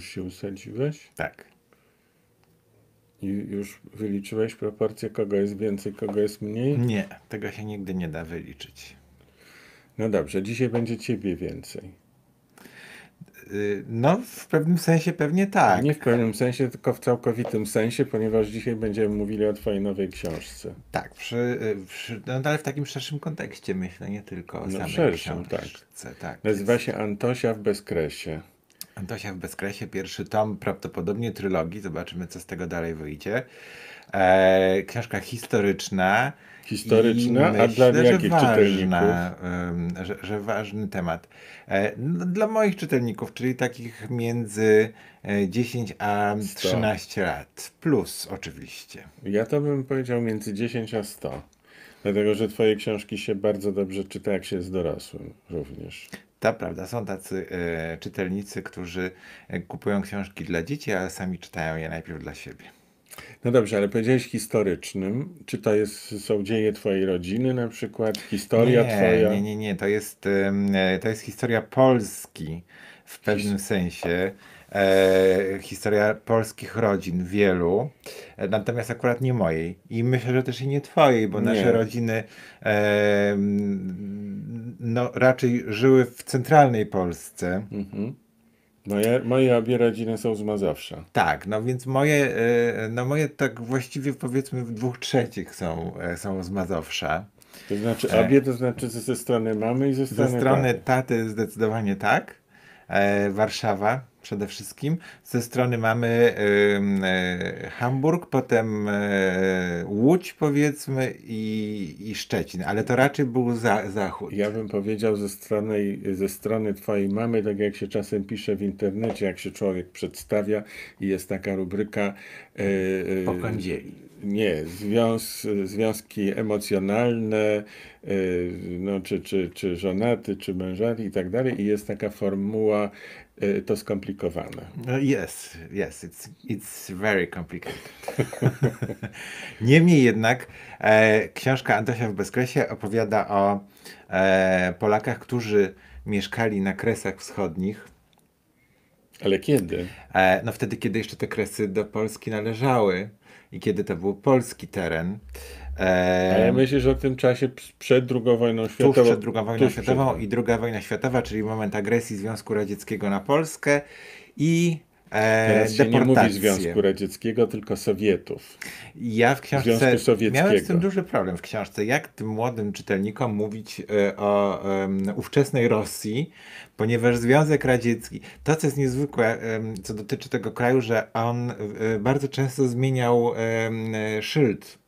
Już się usadziłeś? Tak. I już wyliczyłeś proporcje, kogo jest więcej, kogo jest mniej? Nie, tego się nigdy nie da wyliczyć. No dobrze, dzisiaj będzie ciebie więcej. Y, No, w pewnym sensie pewnie tak. Nie w pewnym sensie, tylko w całkowitym sensie, ponieważ dzisiaj będziemy mówili o twojej nowej książce. Tak, przy, y, przy, no, ale w takim szerszym kontekście myślę, nie tylko o No, samej szerszym, książce. Tak. Nazywa się Antosia w bezkresie. Antosia w bezkresie, pierwszy tom, prawdopodobnie trylogii. Zobaczymy, co z tego dalej wyjdzie. E, książka historyczna. Historyczna, i a dla myślę, że jakich ważna, czytelników? że, że ważny temat. E, no, dla moich czytelników, czyli takich między e, 10 a Sto. 13 lat. Plus oczywiście. Ja to bym powiedział między 10 a 100. Dlatego, że twoje książki się bardzo dobrze czyta, jak się jest dorosłym również. To prawda, są tacy e, czytelnicy, którzy e, kupują książki dla dzieci, ale sami czytają je najpierw dla siebie. No dobrze, ale powiedziałeś historycznym. Czy to jest, są dzieje twojej rodziny na przykład? Historia nie, twoja? Nie, nie, nie. To jest, e, to jest historia Polski w pewnym sensie. E, historia polskich rodzin, wielu. E, natomiast akurat nie mojej. I myślę, że też i nie twojej, bo Nie. nasze rodziny em, no, raczej żyły w centralnej Polsce. Mhm. Moje, moje obie rodziny są z Mazowsza. Tak, no więc moje, e, no moje tak właściwie powiedzmy w dwóch trzecich są, e, są z Mazowsza. To znaczy E. obie, to znaczy ze, ze strony mamy i ze Ze strony, strony taty. taty zdecydowanie tak. E, Warszawa przede wszystkim. Ze strony mamy em, e, Hamburg, potem e, Łódź powiedzmy i, i Szczecin, ale to raczej był za, zachód. Ja bym powiedział ze strony, ze strony twojej mamy, tak jak się czasem pisze w internecie, jak się człowiek przedstawia i jest taka rubryka e, e, Po kądzieli. Nie, związ, związki emocjonalne, no, czy, czy, czy żonaty, czy mężaty i tak dalej i jest taka formuła to skomplikowane. No, Yes, yes, it's, it's very complicated. Niemniej jednak e, książka Antosia w bezkresie opowiada o e, Polakach, którzy mieszkali na Kresach Wschodnich. Ale kiedy? E, no wtedy, kiedy jeszcze te Kresy do Polski należały i kiedy to był polski teren. E, Ale myślisz o tym czasie przed II wojną tuż światową? przed II wojną tuż światową przed- i II wojna światowa, czyli moment agresji Związku Radzieckiego na Polskę i e, Teraz się nie mówi. Związku Radzieckiego, tylko Sowietów. Ja w książce Związku Sowieckiego. miałem z tym duży problem w książce, jak tym młodym czytelnikom mówić e, o em, ówczesnej Rosji, ponieważ Związek Radziecki, to co jest niezwykłe, co dotyczy tego kraju, że on e, bardzo często zmieniał e, szyld.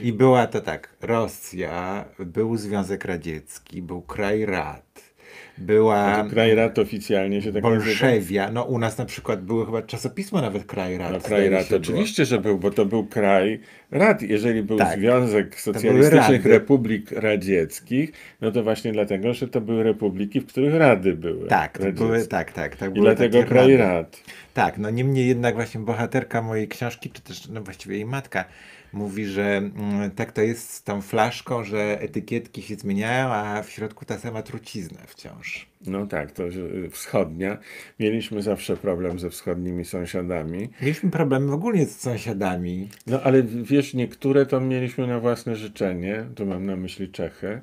I była to tak, Rosja, był Związek Radziecki, był kraj rad, była To kraj rad oficjalnie się tak nazywa. Bolszewia, no u nas na przykład były chyba czasopismo nawet kraj rad. No, kraj rad, się, było. oczywiście, że był, bo to był kraj rad. Jeżeli był Tak. Związek Socjalistycznych. Republik Radzieckich, no to właśnie dlatego, że to były republiki, w których rady były. Tak, to były, tak, tak. tak I dlatego kraj rady. rad. Tak, no niemniej jednak właśnie bohaterka mojej książki, czy też no właściwie jej matka, mówi, że mm, tak to jest z tą flaszką, że etykietki się zmieniają, a w środku ta sama trucizna wciąż. No tak, to że wschodnia. Mieliśmy zawsze problem ze wschodnimi sąsiadami. Mieliśmy problemy ogólnie z sąsiadami. No ale w- wiesz, niektóre to mieliśmy na własne życzenie, tu mam na myśli Czechy,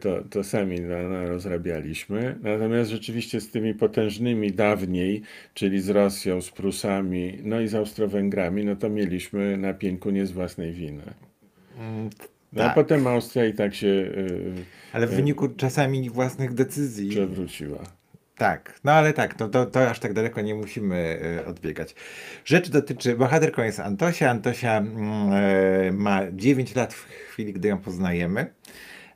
to, to sami na, na rozrabialiśmy. Natomiast rzeczywiście z tymi potężnymi dawniej, czyli z Rosją, z Prusami, no i z Austro-Węgrami, no to mieliśmy na pieńku nie z własnej winy. No a tak. potem Austria i tak się y, Ale w wyniku czasami własnych decyzji. przewróciła. Tak, no ale tak, no to, to aż tak daleko nie musimy e, odbiegać. Rzecz dotyczy, bohaterką jest Antosia. Antosia mm, e, ma 9 lat w chwili, gdy ją poznajemy.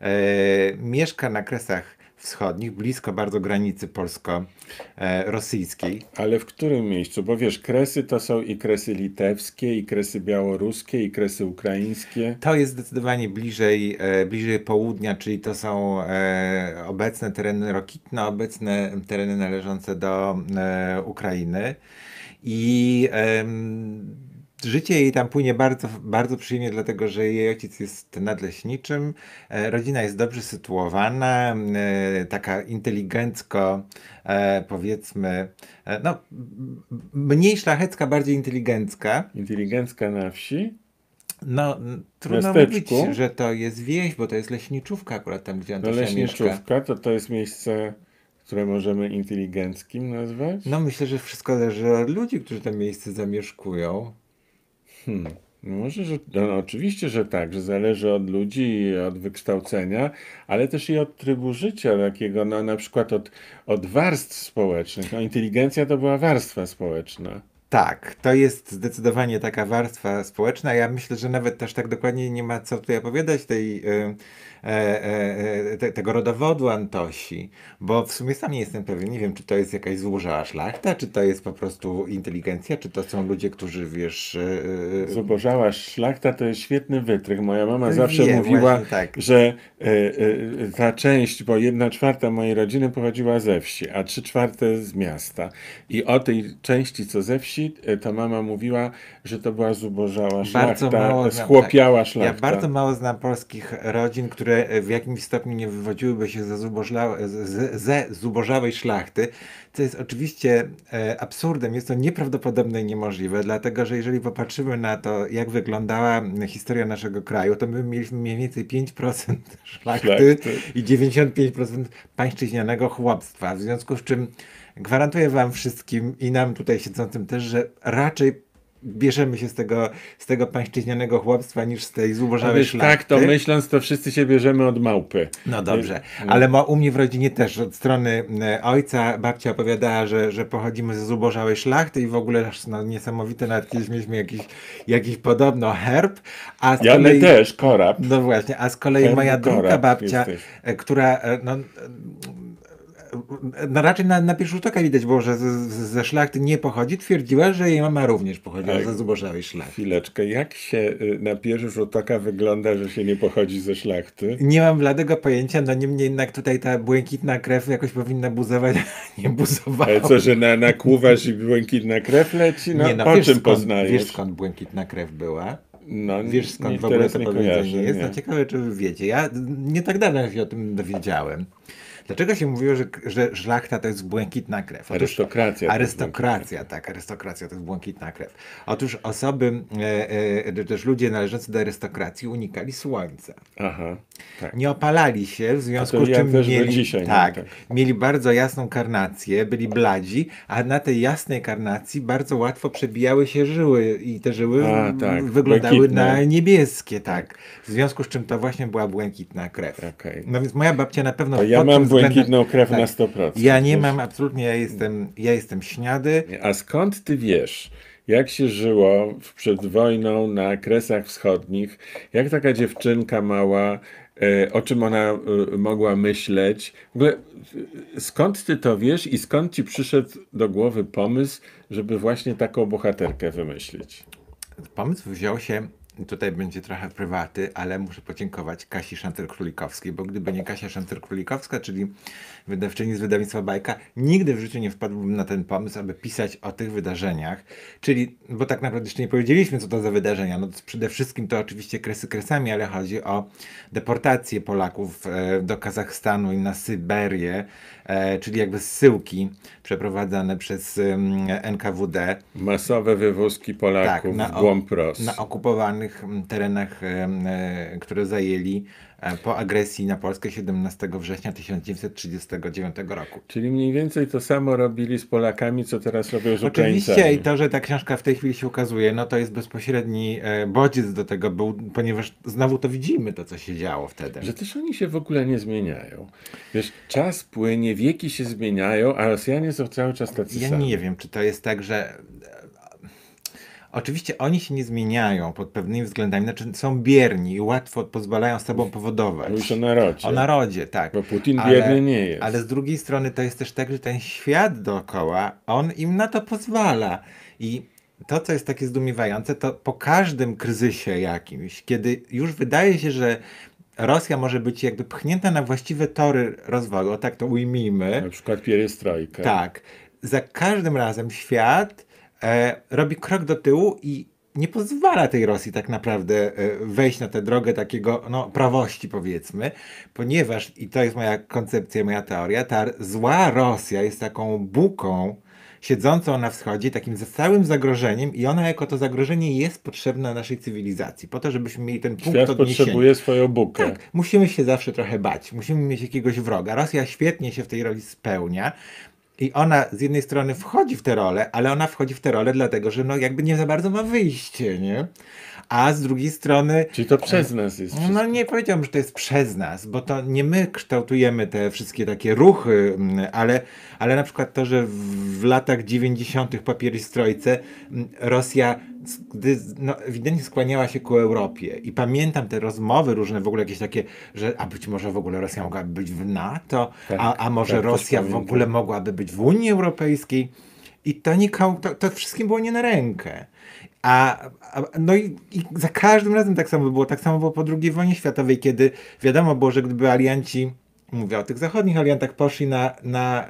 E, mieszka na Kresach Wschodnich, blisko bardzo granicy polsko-rosyjskiej. Ale w którym miejscu? Bo wiesz, kresy to są i kresy litewskie, i kresy białoruskie, i kresy ukraińskie. To jest zdecydowanie bliżej, e, bliżej południa, czyli to są e, obecne tereny Rokitna, obecne tereny należące do e, Ukrainy. I życie jej tam płynie bardzo, bardzo przyjemnie, dlatego że jej ojciec jest nadleśniczym, e, rodzina jest dobrze sytuowana, e, taka inteligencko, e, powiedzmy, no, mniej szlachecka, bardziej inteligencka. Inteligencka na wsi? No, trudno Miasteczku? mówić, że to jest wieś, bo to jest leśniczówka akurat tam, gdzie No Antosia mieszka. leśniczówka to to jest miejsce, które możemy inteligenckim nazwać? No myślę, że wszystko zależy od ludzi, którzy to miejsce zamieszkują. Hmm. No Może, że, no, oczywiście, że tak, że zależy od ludzi od wykształcenia, ale też i od trybu życia takiego, no na przykład od, od warstw społecznych. No, inteligencja to była warstwa społeczna. Tak, to jest zdecydowanie taka warstwa społeczna. Ja myślę, że nawet też tak dokładnie nie ma co tutaj opowiadać tej, e, te, tego rodowodu Antosi, bo w sumie sam nie jestem pewien. Nie wiem, czy to jest jakaś złożała szlachta, czy to jest po prostu inteligencja, czy to są ludzie, którzy wiesz. e, e, Zubożała szlachta to jest świetny wytrych. Moja mama zawsze Wiem, mówiła, tak. że e, e, ta część, bo jedna czwarta mojej rodziny pochodziła ze wsi, a trzy czwarte z miasta. I o tej części, co ze wsi, e, to mama mówiła, że to była zubożała Bardzo mało szlachta, znam, schłopiała Ja szlachta. bardzo mało znam polskich rodzin, które w jakimś stopniu nie wywodziłyby się ze, zubożla, ze, ze zubożałej szlachty, co jest oczywiście e, absurdem. Jest to nieprawdopodobne i niemożliwe, dlatego że jeżeli popatrzymy na to, jak wyglądała historia naszego kraju, to my mieliśmy mniej więcej 5% szlachty Szlachty. i 95% pańszczyźnianego chłopstwa. W związku z czym gwarantuję wam wszystkim i nam tutaj siedzącym też, że raczej bierzemy się z tego, z tego pańszczyźnianego chłopstwa niż z tej zubożałej szlachty. tak to myśląc, to wszyscy się bierzemy od małpy. No dobrze, No. ale ma, u mnie w rodzinie też od strony e, ojca babcia opowiadała, że, że pochodzimy ze zubożałej szlachty i w ogóle aż no, niesamowite, nawet kiedyś mieliśmy jakiś, jakiś podobno herb, a z Ja my kolei... też, korab. No właśnie, a z kolei Herb moja druga babcia, jesteś. która no, no raczej na, na pierwszy rzut oka widać było, że ze szlachty nie pochodzi, twierdziła, że jej mama również pochodziła Tak. ze zubożałej szlachty. Chwileczkę, jak się y, na pierwszy rzut oka wygląda, że się nie pochodzi ze szlachty? Nie mam bladego pojęcia, no niemniej jednak tutaj ta błękitna krew jakoś powinna buzować, a nie buzowała. Ale co, że na, nakłuwasz i błękitna krew leci? No, nie, no czym skąd, poznajesz? Wiesz skąd błękitna krew była? no, Wiesz skąd nie- w ogóle to nie powiedzenie kojarzę, jest? nie. No ciekawe, czy wy wiecie. Ja nie tak dawno się o tym dowiedziałem. Dlaczego się mówiło, że, że szlachta to jest błękitna krew? Arystokracja to jest Arystokracja, tak, arystokracja to jest błękitna krew. Otóż osoby, e, e, też ludzie należący do arystokracji unikali słońca. Aha, tak. Nie opalali się, w związku z czym mieli, dzisiaj, tak, Tak. mieli bardzo jasną karnację, byli bladzi, a na tej jasnej karnacji bardzo łatwo przebijały się żyły i te żyły A, tak, wyglądały błękitne. na niebieskie, tak. W związku z czym to właśnie była błękitna krew. Okej. No więc moja babcia na pewno To ja mam błękitną krew tak. na 100%. Ja nie wiesz? mam absolutnie, ja jestem, ja jestem śniady. A skąd ty wiesz, jak się żyło przed wojną na Kresach Wschodnich? Jak taka dziewczynka mała, o czym ona e, mogła myśleć? W ogóle, e, skąd ty to wiesz i skąd ci przyszedł do głowy pomysł, żeby właśnie taką bohaterkę wymyślić? Pomysł wziął się, tutaj będzie trochę prywaty, ale muszę podziękować Kasi Szanter-Królikowskiej, bo gdyby nie Kasia Szanter-Królikowska, czyli wydawczyni z wydawnictwa Bajka, nigdy w życiu nie wpadłbym na ten pomysł, aby pisać o tych wydarzeniach. Czyli, bo tak naprawdę jeszcze nie powiedzieliśmy, co to za wydarzenia. No to przede wszystkim to oczywiście kresy kresami, ale chodzi o deportację Polaków e, do Kazachstanu i na Syberię, czyli jakby zsyłki przeprowadzane przez NKWD. Masowe wywózki Polaków na w głąb Ros. Na okupowanych terenach, e, które zajęli e, po agresji na Polskę 17 września 1939 roku. Czyli mniej więcej to samo robili z Polakami, co teraz robią z Oczywiście Ukraińcami. i to, że ta książka w tej chwili się ukazuje, no to jest bezpośredni e, bodziec do tego był, ponieważ znowu to widzimy, to co się działo wtedy. Że też oni się w ogóle nie zmieniają. Wiesz, czas płynie, wieki się zmieniają, a Rosjanie są cały czas tacy Ja sami. nie wiem, czy to jest tak, że. Oczywiście oni się nie zmieniają pod pewnymi względami, znaczy są bierni i łatwo pozwalają sobą powodować. Mówisz o narodzie. O narodzie, tak. Bo Putin bierny nie jest. Ale z drugiej strony to jest też tak, że ten świat dookoła, on im na to pozwala. I to, co jest takie zdumiewające, to po każdym kryzysie jakimś, kiedy już wydaje się, że Rosja może być jakby pchnięta na właściwe tory rozwoju, o tak to ujmijmy, Na przykład pierestrojka. tak. Za każdym razem świat e, robi krok do tyłu i nie pozwala tej Rosji tak naprawdę e, wejść na tę drogę takiego no, prawości, powiedzmy, ponieważ, i to jest moja koncepcja, moja teoria, ta zła Rosja jest taką buką, siedzącą na wschodzie, takim stałym zagrożeniem i ona jako to zagrożenie jest potrzebna naszej cywilizacji, po to, żebyśmy mieli ten punkt Świat odniesienia. potrzebuje swoją bukę. Tak, musimy się zawsze trochę bać, musimy mieć jakiegoś wroga. Rosja świetnie się w tej roli spełnia. I ona z jednej strony wchodzi w tę rolę, ale ona wchodzi w tę rolę dlatego, że no jakby nie za bardzo ma wyjście, nie? A z drugiej strony Czyli to przez nas jest wszystko. no nie powiedziałbym, że to jest przez nas, bo to nie my kształtujemy te wszystkie takie ruchy, ale, ale na przykład to, że w latach 90. po pierstrojce mm, Rosja gdy, no, ewidentnie skłaniała się ku Europie i pamiętam te rozmowy różne w ogóle jakieś takie, że a być może w ogóle Rosja mogłaby być w NATO, Tak, a, a może tak, Rosja w ogóle mogłaby być w Unii Europejskiej. I to, nikomu, to, to wszystkim było nie na rękę. A, a, no i, i za każdym razem tak samo było. Tak samo było po II wojnie światowej, kiedy wiadomo było, że gdyby alianci, mówię o tych zachodnich aliantach, poszli na, na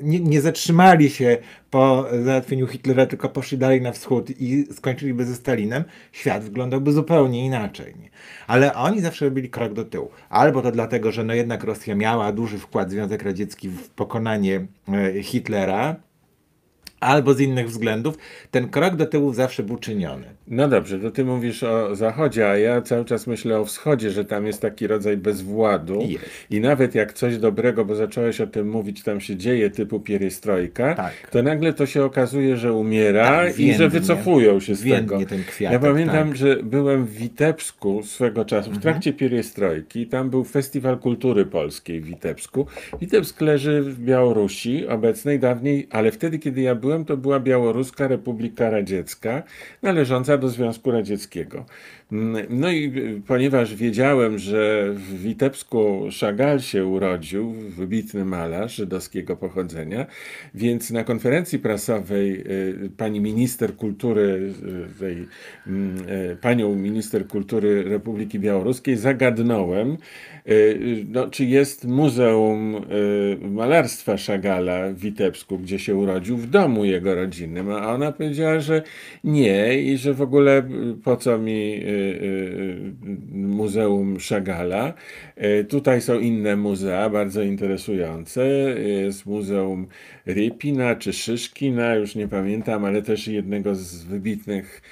nie, nie zatrzymali się po załatwieniu Hitlera, tylko poszli dalej na wschód i skończyliby ze Stalinem, świat wyglądałby zupełnie inaczej. Nie? Ale oni zawsze robili krok do tyłu. Albo to dlatego, że no jednak Rosja miała duży wkład Związek Radziecki w pokonanie e, Hitlera, albo z innych względów, ten krok do tyłu zawsze był czyniony. No dobrze, to ty mówisz o zachodzie, a ja cały czas myślę o wschodzie, że tam jest taki rodzaj bezwładu. Jest. I nawet jak coś dobrego, bo zacząłeś o tym mówić, tam się dzieje typu pierestrojka, Tak. to nagle to się okazuje, że umiera Tak, i że wycofują się z tego. kwiatek, ja pamiętam, tak. Mhm. że byłem w Witebsku swego czasu, w trakcie pierestrojki, tam był Festiwal Kultury Polskiej w Witebsku. Witebsk leży w Białorusi obecnej, dawniej, ale wtedy, kiedy ja byłem, to była Białoruska Republika Radziecka, należąca do Związku Radzieckiego. Mm, No i y, ponieważ wiedziałem, że w Witebsku Chagall się urodził, wybitny malarz żydowskiego pochodzenia, więc na konferencji prasowej y, pani minister kultury, y, tej, mm, panią minister kultury Republiki Białoruskiej zagadnąłem, no, czy jest Muzeum y, Malarstwa Chagalla w Witebsku, gdzie się urodził, w domu jego rodzinnym, a ona powiedziała, że nie i że w ogóle y, po co mi y, y, y, Muzeum Chagalla. Y, Tutaj są inne muzea, bardzo interesujące. Jest Muzeum Rypina czy Szyszkina, już nie pamiętam, ale też jednego z wybitnych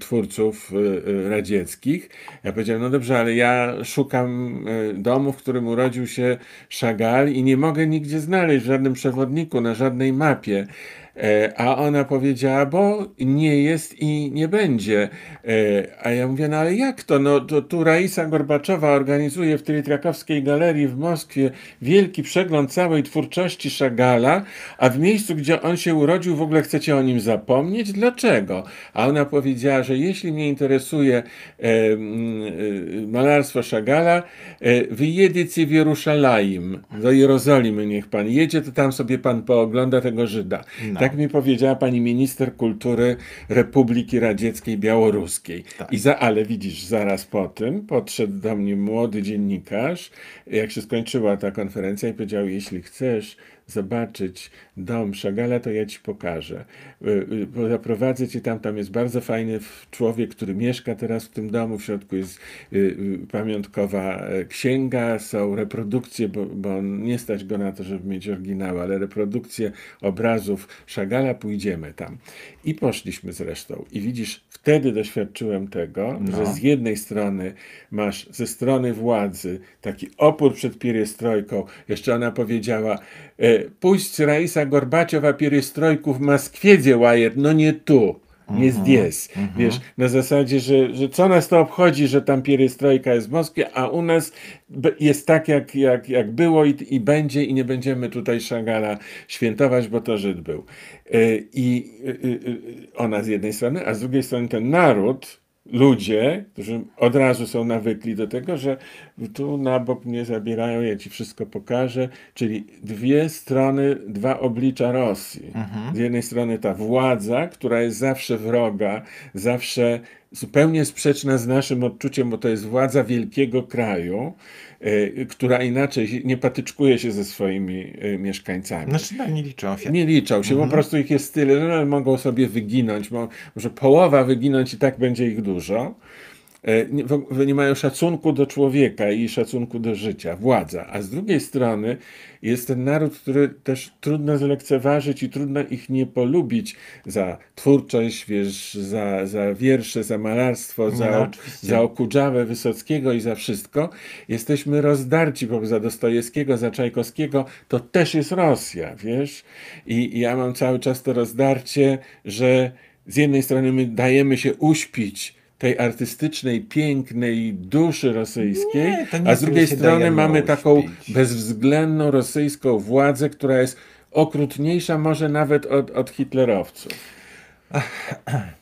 twórców y, y, radzieckich. Ja powiedziałem, no dobrze, ale ja szukam y, domu, w którym urodził się Chagall i nie mogę nigdzie znaleźć w żadnym przewodniku, na żadnej mapie. E, A ona powiedziała, bo nie jest i nie będzie. E, A ja mówię, no ale jak to? No to tu Raisa Gorbaczowa organizuje w Trytrakowskiej Galerii w Moskwie wielki przegląd całej twórczości Chagalla, a w miejscu, gdzie on się urodził, w ogóle chcecie o nim zapomnieć? Dlaczego? A ona powiedziała, że jeśli mnie interesuje e, e, malarstwo Chagalla, e, wyjedziecie w Jerusalem, do Jerozolimy niech pan jedzie, to tam sobie pan poogląda tego Żyda. No. Tak mi powiedziała pani minister kultury Republiki Radzieckiej Białoruskiej. Tak. I za, ale widzisz, zaraz po tym podszedł do mnie młody dziennikarz, jak się skończyła ta konferencja i powiedział, jeśli chcesz zobaczyć dom Szagala, to ja ci pokażę. Y, y, Zaprowadzę cię tam, tam jest bardzo fajny człowiek, który mieszka teraz w tym domu, w środku jest y, pamiątkowa e, księga, są reprodukcje, bo, bo nie stać go na to, żeby mieć oryginały, ale reprodukcje obrazów Szagala, pójdziemy tam. I poszliśmy zresztą. I widzisz, wtedy doświadczyłem tego, No. że z jednej strony masz ze strony władzy taki opór przed pierestrojką. Jeszcze ona powiedziała, e, puść Raisa Gorbaciowa pierestrojku w Moskwie działaje, no nie tu. Nie zdjęs. Wiesz, na zasadzie, że, że co nas to obchodzi, że tam pierestrojka jest w Moskwie, a u nas jest tak, jak, jak, jak było i, i będzie i nie będziemy tutaj Szagala świętować, bo to Żyd był. E, I y, y, ona z jednej strony, a z drugiej strony ten naród, ludzie, którzy od razu są nawykli do tego, że tu na bok mnie zabierają, ja ci wszystko pokażę, czyli dwie strony, dwa oblicza Rosji. Z jednej strony ta władza, która jest zawsze wroga, zawsze zupełnie sprzeczna z naszym odczuciem, bo to jest władza wielkiego kraju, y, która inaczej nie patyczkuje się ze swoimi y, mieszkańcami. Znaczy, no, nie liczą się. Nie liczą się, po prostu ich jest tyle, że mogą sobie wyginąć, mo- może połowa wyginąć i tak będzie ich dużo. E, nie, nie mają szacunku do człowieka i szacunku do życia, władza. A z drugiej strony jest ten naród, który też trudno zlekceważyć i trudno ich nie polubić za twórczość, wiesz, za, za wiersze, za malarstwo, za, no, oczywiście. za Okudżawę Wysockiego i za wszystko. Jesteśmy rozdarci, bo za Dostojewskiego, za Czajkowskiego to też jest Rosja, wiesz? I, I ja mam cały czas to rozdarcie, że z jednej strony my dajemy się uśpić tej artystycznej, pięknej duszy rosyjskiej, Nie, a z drugiej strony mamy taką bezwzględną rosyjską władzę, która jest okrutniejsza może nawet od, od hitlerowców.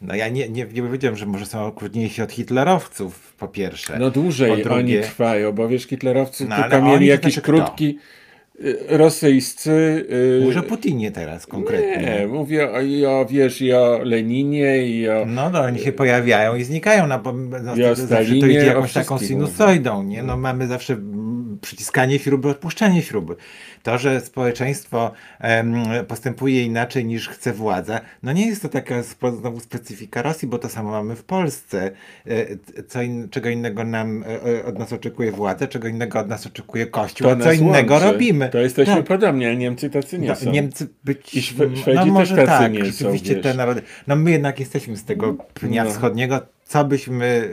No ja nie, nie, nie powiedziałem, że może są okrutniejsi od hitlerowców, po pierwsze. No dłużej drugie- oni trwają, bo wiesz, hitlerowcy No, tylko mieli jakiś znaczy kto? krótki y, rosyjscy... y, Mówisz o Putinie teraz konkretnie. Nie, mówię o, o, wiesz, i o Leninie, i o... No, no oni się pojawiają i znikają. No, bo, no, I o zawsze to idzie jakąś taką sinusoidą, nie? No mamy zawsze przyciskanie śruby, odpuszczanie śruby. To, że społeczeństwo postępuje inaczej niż chce władza, no nie jest to taka znowu specyfika Rosji, bo to samo mamy w Polsce. E, Co in, czego innego nam e, e, od nas oczekuje władza, czego innego od nas oczekuje Kościół, To a co innego łączy. robimy. To jesteśmy Tak. podobni, ale Niemcy tacy nie No, są. Niemcy być. I Szwe- no Szwedzi może tacy tak, nie są, rzeczywiście wiesz. te narody. No my jednak jesteśmy z tego pnia No. wschodniego. Co byśmy,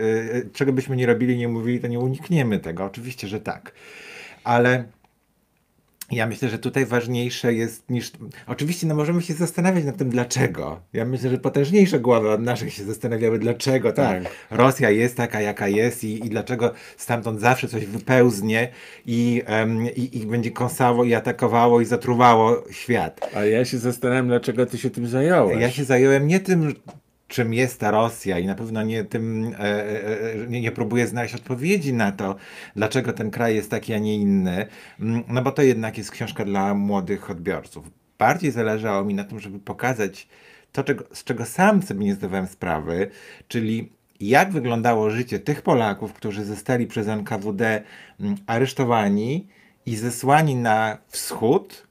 czego byśmy nie robili, nie mówili, to nie unikniemy tego. Oczywiście, że tak. Ale ja myślę, że tutaj ważniejsze jest niż. Oczywiście, no możemy się zastanawiać nad tym, dlaczego. Ja myślę, że potężniejsze głowy od naszych się zastanawiały, dlaczego ta Tak. Rosja jest taka, jaka jest i, i dlaczego stamtąd zawsze coś wypełznie i, em, i, i będzie kąsało i atakowało i zatruwało świat. A ja się zastanawiam, dlaczego ty się tym zająłeś. Ja się zająłem nie tym, czym jest ta Rosja i na pewno nie tym, e, e, e, nie, nie próbuję znaleźć odpowiedzi na to, dlaczego ten kraj jest taki, a nie inny, Mm, no bo to jednak jest książka dla młodych odbiorców. Bardziej zależało mi na tym, żeby pokazać to, czego, z czego sam sobie nie zdawałem sprawy, czyli jak wyglądało życie tych Polaków, którzy zostali przez NKWD mm, aresztowani i zesłani na wschód,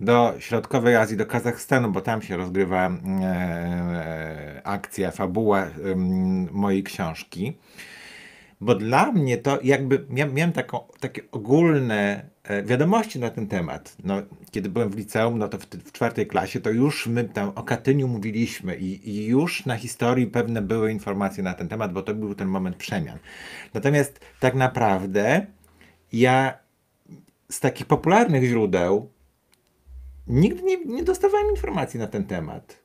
do środkowej Azji, do Kazachstanu, bo tam się rozgrywa mm, e, akcja, fabuła em, mojej książki. Bo dla mnie to jakby mia, miałem taką, takie ogólne e, wiadomości na ten temat. No, kiedy byłem w liceum, no to w, w czwartej klasie, to już my tam o Katyniu mówiliśmy i, i już na historii pewne były informacje na ten temat, bo to był ten moment przemian. Natomiast tak naprawdę ja z takich popularnych źródeł nigdy nie, nie dostawałem informacji na ten temat.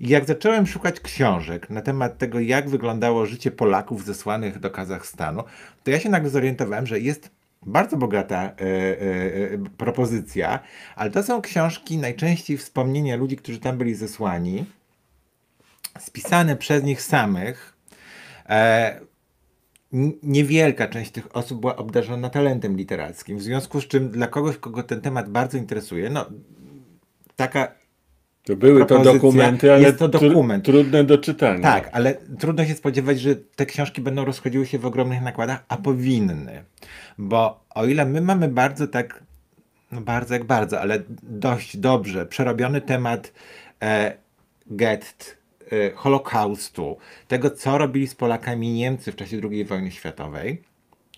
I jak zacząłem szukać książek na temat tego, jak wyglądało życie Polaków zesłanych do Kazachstanu, to ja się nagle zorientowałem, że jest bardzo bogata e, e, e, propozycja, ale to są książki, najczęściej wspomnienia ludzi, którzy tam byli zesłani, spisane przez nich samych. E, niewielka część tych osób była obdarzona talentem literackim, w związku z czym dla kogoś, kogo ten temat bardzo interesuje, no taka To były to dokumenty, ale Jest to dokument. trudne do czytania. Tak, ale trudno się spodziewać, że te książki będą rozchodziły się w ogromnych nakładach, a powinny. Bo o ile my mamy bardzo tak, no bardzo jak bardzo, ale dość dobrze przerobiony temat e, gett, Holokaustu, tego co robili z Polakami Niemcy w czasie II wojny światowej,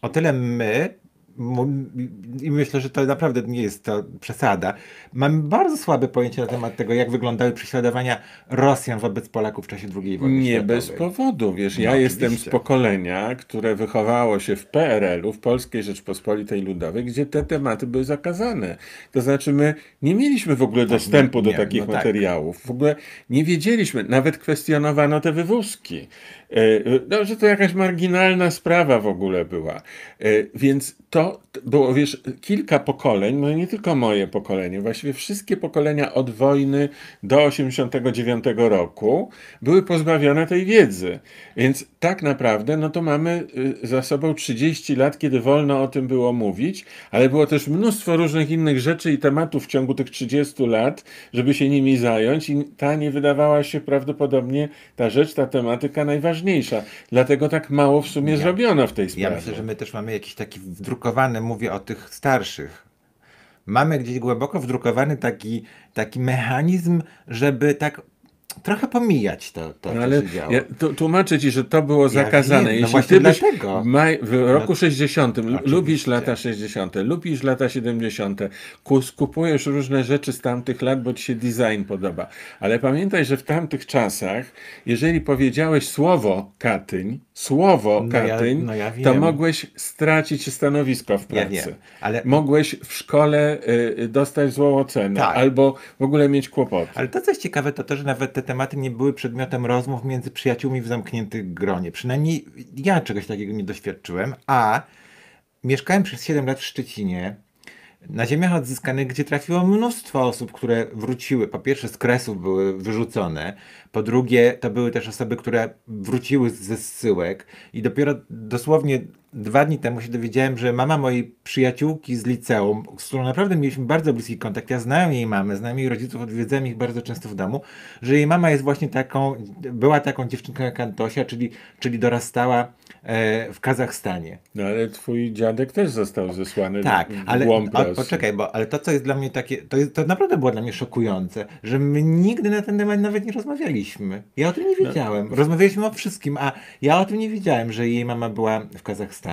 o tyle my, i myślę, że to naprawdę nie jest to przesada, mamy bardzo słabe pojęcie na temat tego, jak wyglądały prześladowania Rosjan wobec Polaków w czasie II wojny Nie światowej. bez powodu, wiesz, No, ja jestem z pokolenia, które wychowało się w PRL-u, w Polskiej Rzeczpospolitej Ludowej, gdzie te tematy były zakazane. To znaczy my nie mieliśmy w ogóle dostępu do nie, takich no tak. materiałów, w ogóle nie wiedzieliśmy, nawet kwestionowano te wywózki. E, No, że to jakaś marginalna sprawa w ogóle była. E, Więc to było, wiesz, kilka pokoleń, no nie tylko moje pokolenie, właściwie wszystkie pokolenia od wojny do 89 roku były pozbawione tej wiedzy. Więc tak naprawdę, no to mamy y, za sobą 30 lat, kiedy wolno o tym było mówić, ale było też mnóstwo różnych innych rzeczy i tematów w ciągu tych 30 lat, żeby się nimi zająć i ta nie wydawała się prawdopodobnie ta rzecz, ta tematyka najważniejsza. Dlatego tak mało w sumie Ja- zrobiono w tej sprawie. Ja myślę, że my też mamy jakiś taki wdrukowany, mówię o tych starszych. Mamy gdzieś głęboko wdrukowany taki, taki mechanizm, żeby tak trochę pomijać to, to No co ale się działo. ja tu, tłumaczę ci, że to było zakazane. wiem, no Jeśli ty byś maj, w roku 60 lu- oczywiście. lubisz lata 60., lubisz lata 70., kus- kupujesz różne rzeczy z tamtych lat, bo ci się design podoba. Ale pamiętaj, że w tamtych czasach, jeżeli powiedziałeś słowo Katyń, słowo No ja- Katyń, no ja to mogłeś stracić stanowisko w Ja pracy. wiem, ale- Mogłeś w szkole y, dostać złą ocenę, Tak. albo w ogóle mieć kłopoty. Ale to, co jest ciekawe, to to, że nawet te tematy nie były przedmiotem rozmów między przyjaciółmi w zamkniętych gronie. Przynajmniej ja czegoś takiego nie doświadczyłem, a mieszkałem przez 7 lat w Szczecinie, na ziemiach odzyskanych, gdzie trafiło mnóstwo osób, które wróciły. Po pierwsze, z kresów były wyrzucone, po drugie, to były też osoby, które wróciły ze zsyłek, i dopiero dosłownie dwa dni temu się dowiedziałem, że mama mojej przyjaciółki z liceum, z którą naprawdę mieliśmy bardzo bliski kontakt, ja znałem jej mamę, znałem jej rodziców, odwiedzałem ich bardzo często w domu, że jej mama jest właśnie taką, była taką dziewczynką jak Antosia, czyli, czyli dorastała e, w Kazachstanie. No ale twój dziadek też został zesłany Tak, w ale głąb o, poczekaj, bo ale to, co jest dla mnie takie, to, jest, to naprawdę było dla mnie szokujące, że my nigdy na ten temat nawet nie rozmawialiśmy. Ja o tym nie wiedziałem. Rozmawialiśmy o wszystkim, a ja o tym nie wiedziałem, że jej mama była w Kazachstanie.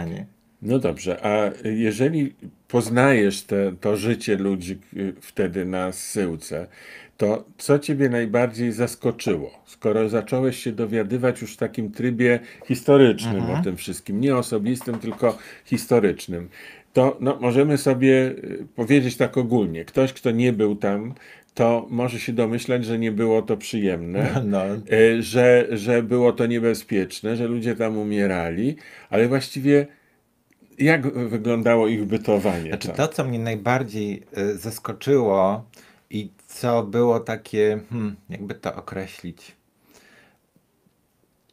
No dobrze, a jeżeli poznajesz te, to życie ludzi y, wtedy na zsyłce, to co ciebie najbardziej zaskoczyło? Skoro zacząłeś się dowiadywać już w takim trybie historycznym Mhm. o tym wszystkim, nie osobistym, tylko historycznym, to no, możemy sobie y, powiedzieć tak ogólnie. Ktoś, kto nie był tam, to może się domyślać, że nie było to przyjemne. No, E, że, że było to niebezpieczne, że ludzie tam umierali, ale właściwie jak wyglądało ich bytowanie? Znaczy tam? to, co mnie najbardziej y, zaskoczyło i co było takie, hmm, jakby to określić,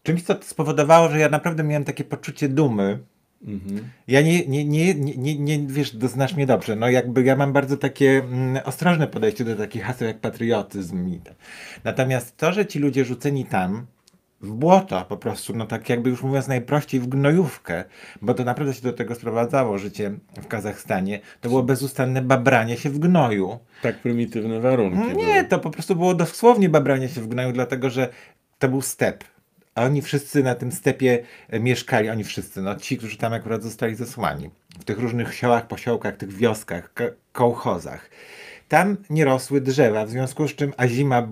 czymś, co spowodowało, że ja naprawdę miałem takie poczucie dumy. Mhm. Ja nie, nie, nie, nie, nie, nie wiesz, znasz mnie dobrze, no jakby ja mam bardzo takie mm, ostrożne podejście do takich haseł jak patriotyzm tak. Natomiast to, że ci ludzie rzuceni tam, w błoto po prostu, no tak jakby już mówiąc najprościej w gnojówkę, bo to naprawdę się do tego sprowadzało życie w Kazachstanie, to było bezustanne babranie się w gnoju. Tak prymitywne warunki. Nie, były. to po prostu było dosłownie babranie się w gnoju, dlatego że to był step. A oni wszyscy na tym stepie e, mieszkali, oni wszyscy, no ci, którzy tam akurat zostali zesłani. W tych różnych siołach, posiołkach, tych wioskach, ko- kołchozach. Tam nie rosły drzewa, w związku z czym, a zima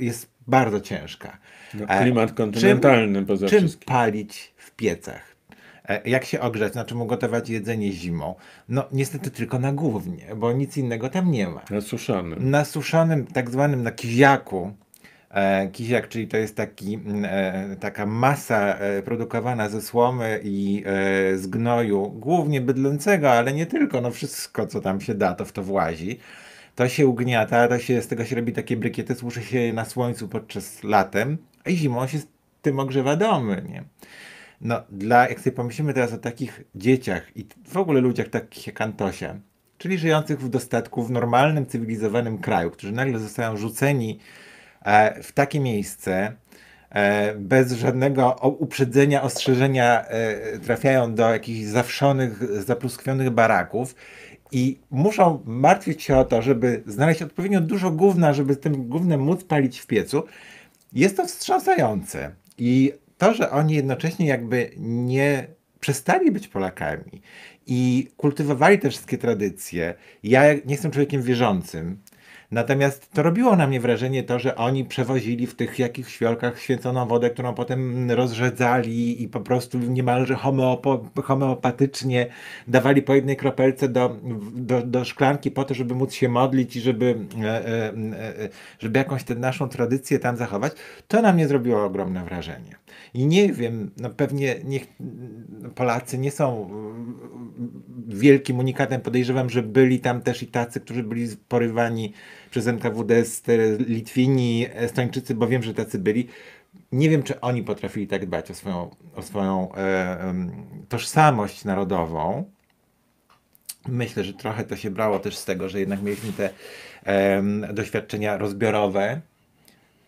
jest bardzo ciężka. No, E, klimat kontynentalny poza Czym wszystkim. palić w piecach? E, Jak się ogrzać, na czym ugotować jedzenie zimą? No niestety tylko na głównie, bo nic innego tam nie ma Na suszonym. na suszonym, tak zwanym na kiziaku. E, kiziak, czyli to jest taki, mm, e, taka masa e, produkowana ze słomy i z gnoju, głównie bydlącego, ale nie tylko, no wszystko co tam się da, to w to włazi. To się ugniata, to się, z tego się robi takie brykiety, służy się na słońcu podczas latem, a zimą się z tym ogrzewa domy, nie? No, dla, jak sobie pomyślimy teraz o takich dzieciach i w ogóle ludziach takich jak Antosia, czyli żyjących w dostatku w normalnym, cywilizowanym kraju, którzy nagle zostają rzuceni w takie miejsce, e, bez żadnego uprzedzenia, ostrzeżenia, e, trafiają do jakichś zawszonych, zapruskwionych baraków i muszą martwić się o to, żeby znaleźć odpowiednio dużo gówna, żeby tym gównem móc palić w piecu, jest to wstrząsające. I to, że oni jednocześnie jakby nie przestali być Polakami i kultywowali te wszystkie tradycje. Ja nie jestem człowiekiem wierzącym. Natomiast to robiło na mnie wrażenie to, że oni przewozili w tych jakichś fiolkach święconą wodę, którą potem rozrzedzali i po prostu niemalże homeopo- homeopatycznie dawali po jednej kropelce do, do, do szklanki po to, żeby móc się modlić i żeby, e, e, e, żeby jakąś tę naszą tradycję tam zachować. To na mnie zrobiło ogromne wrażenie. I nie wiem, no pewnie niech Polacy nie są wielkim unikatem. Podejrzewam, że byli tam też i tacy, którzy byli porywani przez NKWD, Litwini, Estończycy, bo wiem, że tacy byli. Nie wiem, czy oni potrafili tak dbać o swoją, o swoją e, tożsamość narodową. Myślę, że trochę to się brało też z tego, że jednak mieliśmy te e, doświadczenia rozbiorowe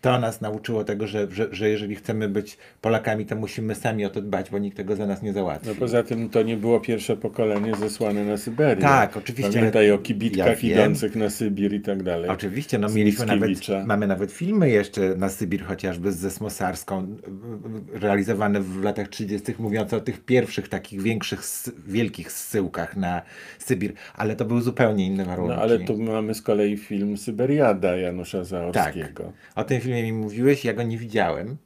to nas nauczyło tego, że, że, że jeżeli chcemy być Polakami, to musimy sami o to dbać, bo nikt tego za nas nie załatwi. No poza tym to nie było pierwsze pokolenie zesłane na Syberię. Tak, oczywiście. Pamiętaj o kibitkach ja idących na Sybir i tak dalej. Oczywiście, no mieliśmy nawet, mamy nawet filmy jeszcze na Sybir, chociażby z Zesmosarską, realizowane w latach 30., mówiące o tych pierwszych takich większych, wielkich zsyłkach na Sybir, ale to były zupełnie inne warunki. No ale tu mamy z kolei film Syberiada Janusza Zaorskiego. Tak. O tym filmie mi mówiłeś, ja go nie widziałem,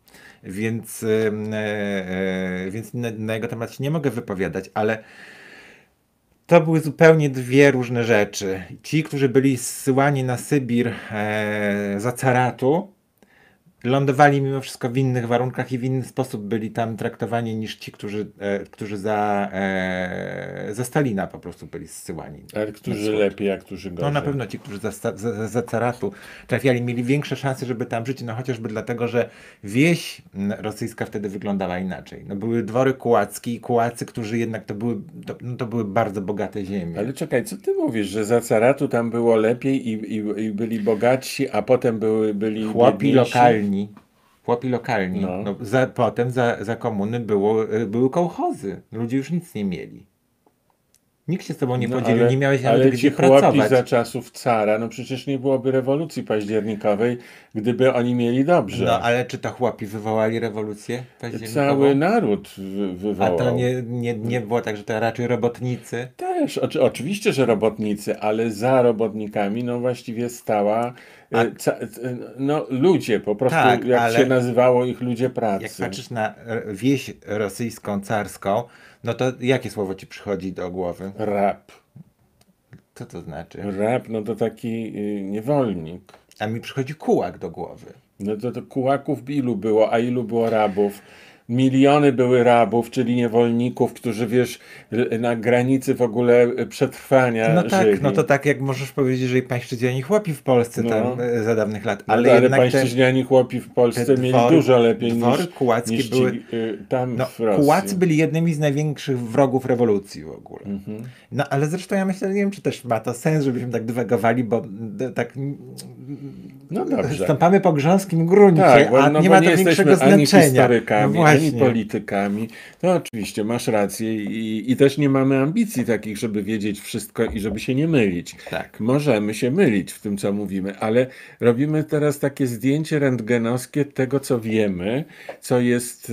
więc, e, e, więc na, na, jego temat się nie mogę wypowiadać, ale to były zupełnie dwie różne rzeczy. Ci, którzy byli zsyłani na Sybir e, za caratu, lądowali mimo wszystko w innych warunkach i w inny sposób byli tam traktowani niż ci, którzy, e, którzy za, e, za Stalina po prostu byli zsyłani. Ale którzy lepiej, a którzy gorzej? No na pewno ci, którzy za, za, za caratu trafiali, mieli większe szanse, żeby tam żyć, no chociażby dlatego, że wieś rosyjska wtedy wyglądała inaczej. No były dwory kułackie i kułacy, którzy jednak to były, to, no to były bardzo bogate ziemie. Ale czekaj, co ty mówisz, że za caratu tam było lepiej i, i, i byli bogatsi, a potem były, byli Chłopi biedniejsi? lokalni lokalni, chłopi lokalni. No. No, za, potem za, za komuny było, e, były kołchozy. Ludzie już nic nie mieli. Nikt się z tobą nie no, podzielił, ale, nie miałeś nawet ale gdzie ci chłopi za czasów cara, no przecież nie byłoby rewolucji październikowej, gdyby oni mieli dobrze. No ale czy to chłopi wywołali rewolucję październikową? Cały naród wywołał. A to nie, nie, nie było tak, że to raczej robotnicy? Też, oczy, oczywiście, że robotnicy, ale za robotnikami no właściwie stała no, ludzie, po prostu tak, jak się nazywało ich ludzie pracy. Jak patrzysz na wieś rosyjską, carską, no to jakie słowo ci przychodzi do głowy? Rap. Co to znaczy? Rap, no to taki y, niewolnik. A mi przychodzi kułak do głowy. No to, to kułaków ilu było, a ilu było rabów? Miliony były rabów, czyli niewolników, którzy wiesz, na granicy w ogóle przetrwania No tak, żyli. no to tak jak możesz powiedzieć, że i pańszczyźniani chłopi w Polsce no. tam e, za dawnych lat. Ale, no, ale pańszczyźniani te, chłopi w Polsce mieli dużo lepiej niż, niż były, ci, y, tam no, w Rosji. Kułacy byli jednymi z największych wrogów rewolucji w ogóle. Mhm. No ale zresztą ja myślę, nie wiem, czy też ma to sens, żebyśmy tak dywagowali, bo tak no dobrze. stąpamy po grząskim gruncie, tak, bo, a no, nie ma to większego znaczenia. Ani historykami, no ani politykami. To oczywiście masz rację i, i też nie mamy ambicji takich, żeby wiedzieć wszystko i żeby się nie mylić. Tak. Możemy się mylić w tym, co mówimy, ale robimy teraz takie zdjęcie rentgenowskie tego, co wiemy, co jest, y,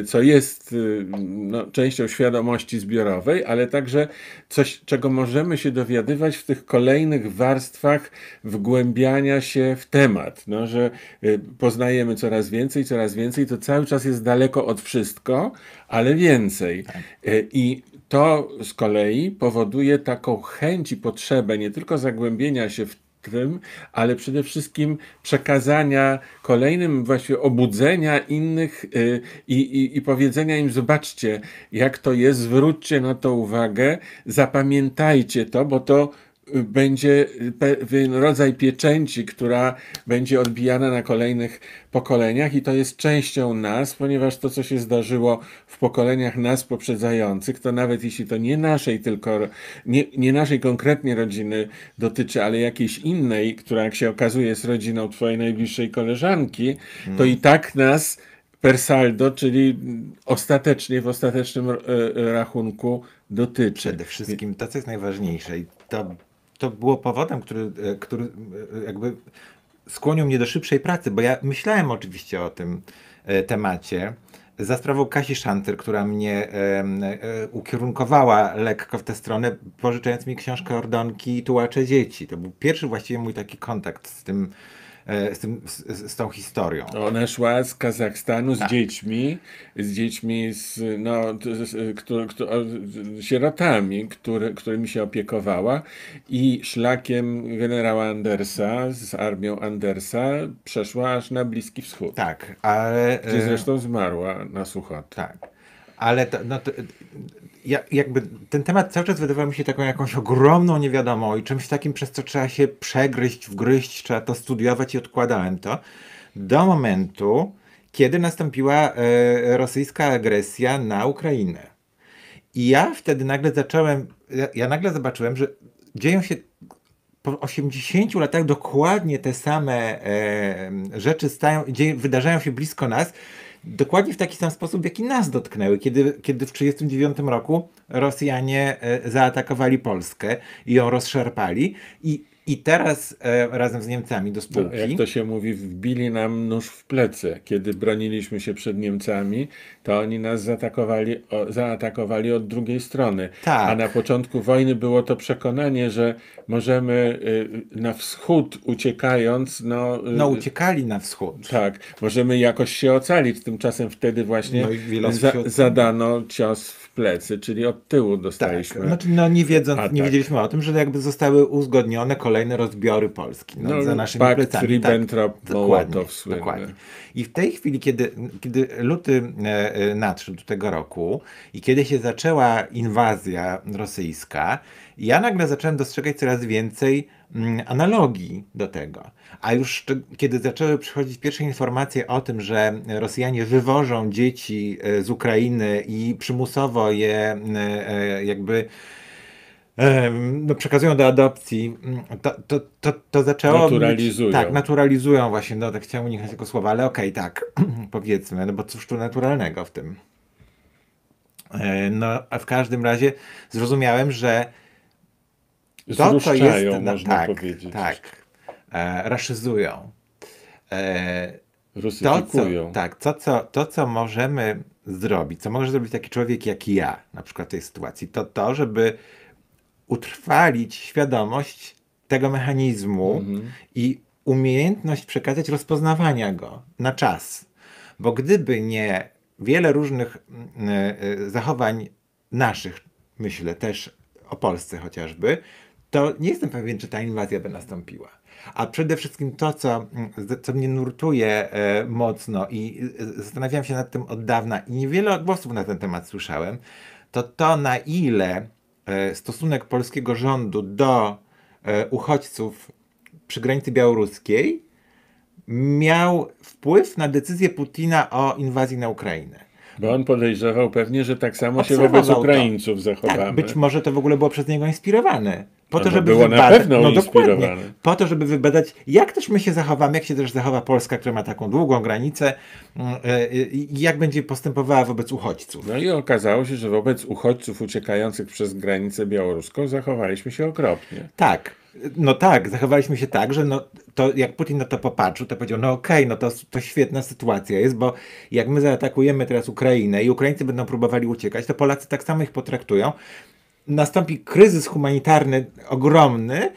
y, co jest y, no, częścią świadomości zbiorowej, ale także coś, czego możemy się dowiadywać w tych kolejnych warstwach wgłębiania się w temat. No, że poznajemy coraz więcej, coraz więcej, to cały czas jest daleko od wszystko, ale więcej. Tak. E, I to z kolei powoduje taką chęć i potrzebę nie tylko zagłębienia się w tym, ale przede wszystkim przekazania kolejnym, właściwie obudzenia innych e, i, i, i powiedzenia im: Zobaczcie, jak to jest, zwróćcie na to uwagę, zapamiętajcie to, bo to będzie pewien rodzaj pieczęci, która będzie odbijana na kolejnych pokoleniach i to jest częścią nas, ponieważ to, co się zdarzyło w pokoleniach nas poprzedzających, to nawet jeśli to nie naszej tylko, nie, nie naszej konkretnie rodziny dotyczy, ale jakiejś innej, która jak się okazuje jest rodziną twojej najbliższej koleżanki, to i tak nas per saldo, czyli ostatecznie, w ostatecznym e, rachunku dotyczy. Przede wszystkim to, co jest najważniejsze i to to było powodem, który, e, który e, jakby skłonił mnie do szybszej pracy, bo ja myślałem oczywiście o tym e, temacie za sprawą Kasi Szanter, która mnie e, e, ukierunkowała lekko w tę stronę, pożyczając mi książkę Ordonki Tułacze Dzieci. To był pierwszy właściwie mój taki kontakt z tym, z, tym, z, z tą historią. Ona szła z Kazachstanu z Tak. dziećmi, z dziećmi, z, no, z, któ- któ- o, sierotami, który, którymi się opiekowała i szlakiem generała Andersa, z armią Andersa przeszła aż na Bliski Wschód, Tak, ale... gdzie e, zresztą zmarła na suchotę. Tak. Ale to, no to, ja, jakby ten temat cały czas wydawał mi się taką jakąś ogromną niewiadomą i czymś takim, przez co trzeba się przegryźć, wgryźć, trzeba to studiować i odkładałem to do momentu, kiedy nastąpiła e, rosyjska agresja na Ukrainę. I ja wtedy nagle zacząłem, ja, ja nagle zobaczyłem, że dzieją się po 80 latach dokładnie te same e, rzeczy stają, dzieje, wydarzają się blisko nas, dokładnie w taki sam sposób, jaki nas dotknęły. Kiedy, kiedy w 1939 roku Rosjanie e, zaatakowali Polskę i ją rozszarpali i, i teraz e, razem z Niemcami do spółki. jak to się mówi, wbili nam nóż w plecy. Kiedy broniliśmy się przed Niemcami, to oni nas zaatakowali, o, zaatakowali od drugiej strony. Tak. A na początku wojny było to przekonanie, że możemy y, na wschód uciekając, no, y, No uciekali na wschód. tak, możemy jakoś się ocalić. Tymczasem wtedy właśnie No za, zadano cios w plecy, czyli od tyłu Tak, dostaliśmy. znaczy, no nie wiedząc, A, nie tak. wiedzieliśmy o tym, że jakby zostały uzgodnione kolejne rozbiory Polski no, No, za naszymi pakt plecami. Ribbentrop-Mołotow słynny. dokładnie. I w tej chwili, kiedy, kiedy luty e, e, nadszedł tego roku i kiedy się zaczęła inwazja rosyjska, ja nagle zacząłem dostrzegać coraz więcej analogii do tego. A już kiedy zaczęły przychodzić pierwsze informacje o tym, że Rosjanie wywożą dzieci e, z Ukrainy i przymusowo je e, e, jakby no, przekazują do adopcji, mm, to, to, to, to zaczęło. Naturalizują. Być, tak, naturalizują właśnie. No, tak chciałem uniknąć tego słowa, ale okej, tak, powiedzmy, no bo cóż tu naturalnego w tym. E, No, a w każdym razie zrozumiałem, że to, jest. no, można tak, powiedzieć. tak. E, raszyzują. E, to, co, tak, to co, to, co możemy zrobić, co może zrobić taki człowiek jak ja, na przykład w tej sytuacji, to to, żeby utrwalić świadomość tego mechanizmu i umiejętność przekazać rozpoznawania go na czas. Bo gdyby nie wiele różnych e, e, zachowań naszych, myślę też o Polsce chociażby, to nie jestem pewien, czy ta inwazja by nastąpiła. A przede wszystkim to, co, mm, co mnie nurtuje e, mocno i e, zastanawiałem się nad tym od dawna i niewiele głosów na ten temat słyszałem, to to, na ile e, stosunek polskiego rządu do e, uchodźców przy granicy białoruskiej miał wpływ na decyzję Putina o inwazji na Ukrainę. Bo on podejrzewał pewnie, że tak samo się wobec to. Ukraińców zachowamy. Tak, być może to w ogóle było przez niego inspirowane. Po to, żeby było na wybadać, pewno no dokładnie, po to, żeby wybadać, jak też my się zachowamy, jak się też zachowa Polska, która ma taką długą granicę mm, e, i jak będzie postępowała wobec uchodźców. No i okazało się, że wobec uchodźców uciekających przez granicę białoruską zachowaliśmy się okropnie. Tak, no tak, zachowaliśmy się tak, że no, to jak Putin na to popatrzył, to powiedział, no okej, no to, to świetna sytuacja jest, bo jak my zaatakujemy teraz Ukrainę i Ukraińcy będą próbowali uciekać, to Polacy tak samo ich potraktują. Nastąpi kryzys humanitarny ogromny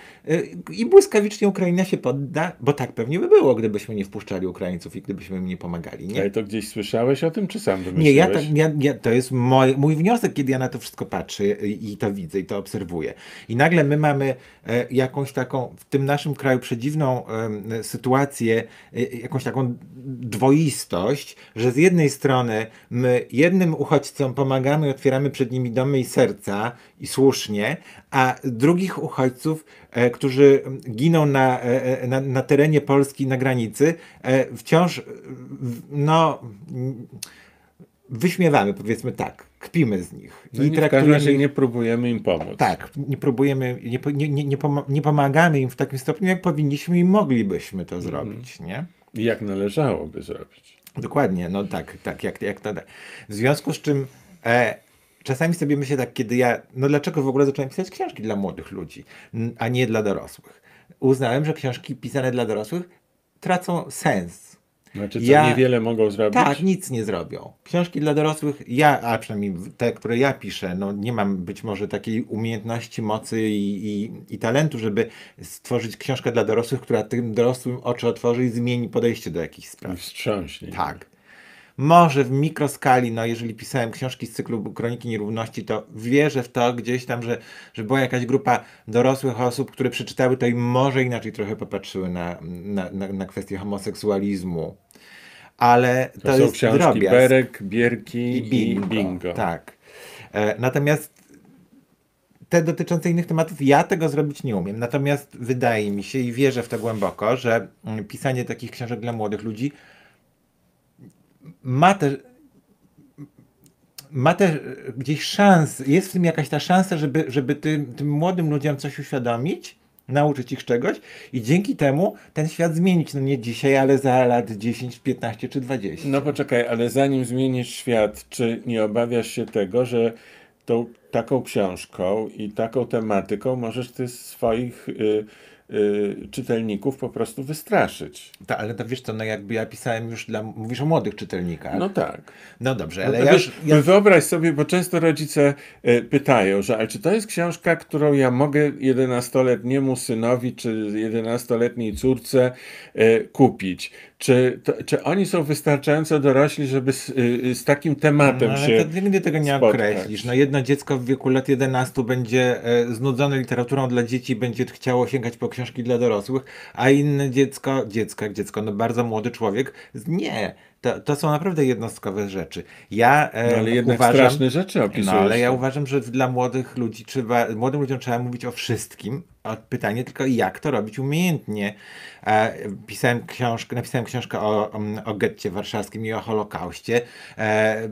i błyskawicznie Ukraina się podda, bo tak pewnie by było, gdybyśmy nie wpuszczali Ukraińców i gdybyśmy im nie pomagali. Nie? Ale to gdzieś słyszałeś o tym, czy sam wymyśliłeś? Nie, ja to, ja, ja, to jest mój, mój wniosek, kiedy ja na to wszystko patrzę i, i to widzę i to obserwuję. I nagle my mamy e, jakąś taką, w tym naszym kraju przedziwną em, sytuację, e, jakąś taką dwoistość, że z jednej strony my jednym uchodźcom pomagamy, otwieramy przed nimi domy i serca i słusznie, a drugich uchodźców, e, którzy giną na, e, e, na, na terenie Polski, na granicy, wciąż no wyśmiewamy, powiedzmy tak, kpimy z nich. No i w każdym razie nie próbujemy im pomóc. Tak, nie próbujemy, nie, nie, nie, nie, nie pomagamy im w takim stopniu, jak powinniśmy i moglibyśmy to zrobić, nie? I jak należałoby zrobić. Dokładnie, no tak, tak, jak, jak to. W związku z czym e, czasami sobie myślę tak, kiedy ja, no dlaczego w ogóle zacząłem pisać książki dla młodych ludzi, a nie dla dorosłych? Uznałem, że książki pisane dla dorosłych tracą sens. Znaczy, co Ja- niewiele mogą zrobić? Tak, nic nie zrobią. Książki dla dorosłych, ja, a przynajmniej te, które ja piszę, no nie mam być może takiej umiejętności, mocy i, i, i talentu, żeby stworzyć książkę dla dorosłych, która tym dorosłym oczy otworzy i zmieni podejście do jakichś I spraw. wstrząśnie. Tak. Może w mikroskali, no jeżeli pisałem książki z cyklu Kroniki Nierówności, to wierzę w to gdzieś tam, że, że była jakaś grupa dorosłych osób, które przeczytały to i może inaczej trochę popatrzyły na, na, na, na kwestię homoseksualizmu. Ale to, To, są jest książki drobiazg. Berek, Bierki I bingo. bingo. Tak. E, natomiast te dotyczące innych tematów, ja tego zrobić nie umiem. Natomiast wydaje mi się i wierzę w to głęboko, że mm, pisanie takich książek dla młodych ludzi ma też ma też gdzieś szans, jest w tym jakaś ta szansa, żeby, żeby tym, tym młodym ludziom coś uświadomić, nauczyć ich czegoś i dzięki temu ten świat zmienić. No nie dzisiaj, ale za lat 10, 15 czy 20. No poczekaj, ale zanim zmienisz świat, czy nie obawiasz się tego, że tą taką książką i taką tematyką możesz ty swoich y, y, czytelników po prostu wystraszyć? Ta, ale to wiesz co, no jakby ja pisałem już dla, mówisz o młodych czytelnikach. No No, tak. dobrze, No ale to ja wiesz, ja, Wyobraź sobie, bo często rodzice y, pytają, że ale czy to jest książka, którą ja mogę 11-letniemu synowi czy 11-letniej córce y, kupić? Czy, to, czy oni są wystarczająco dorośli, żeby z, y, z takim tematem no, ale się to nigdy tego nie spotkać? określisz. No jedno dziecko w wieku lat 11 będzie e, znudzone literaturą dla dzieci, będzie chciało sięgać po książki dla dorosłych, a inne dziecko, dziecko jak dziecko, no bardzo młody człowiek, nie. To, to są naprawdę jednostkowe rzeczy. Ja e, No, ale jednak uważam, straszne rzeczy opisujesz. No ale ja uważam, że dla młodych ludzi trzeba, młodym ludziom trzeba mówić o wszystkim. Pytanie tylko jak to robić umiejętnie. E, pisałem książkę, napisałem książkę o, o, o getcie warszawskim i o Holokauście. E,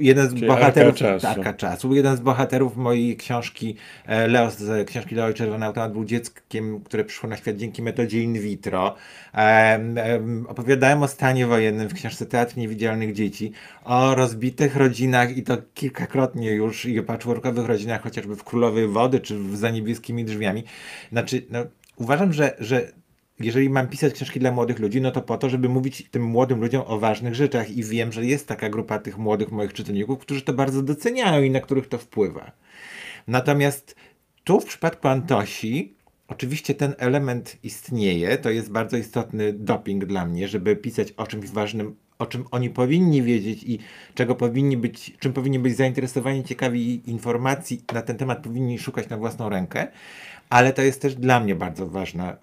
jeden z Czyli bohaterów Arka Czasu. Arka czasu. Jeden z bohaterów mojej książki, e, Leo z książki Leo i Czerwony Automat był dzieckiem, które przyszło na świat dzięki metodzie in vitro. E, em, opowiadałem o stanie wojennym w książce Teatr Niewidzialnych Dzieci, o rozbitych rodzinach i to kilkakrotnie już i o patchworkowych rodzinach, chociażby w Królowej Wody czy w Za Niebieskimi Drzwiami. Znaczy, no, uważam, że, że jeżeli mam pisać książki dla młodych ludzi, no to po to, żeby mówić tym młodym ludziom o ważnych rzeczach. I wiem, że jest taka grupa tych młodych moich czytelników, którzy to bardzo doceniają i na których to wpływa. Natomiast tu w przypadku Antosi oczywiście ten element istnieje, to jest bardzo istotny doping dla mnie, żeby pisać o czymś ważnym, o czym oni powinni wiedzieć i czego powinni być, czym powinni być zainteresowani, ciekawi informacji na ten temat powinni szukać na własną rękę, ale to jest też dla mnie bardzo ważne,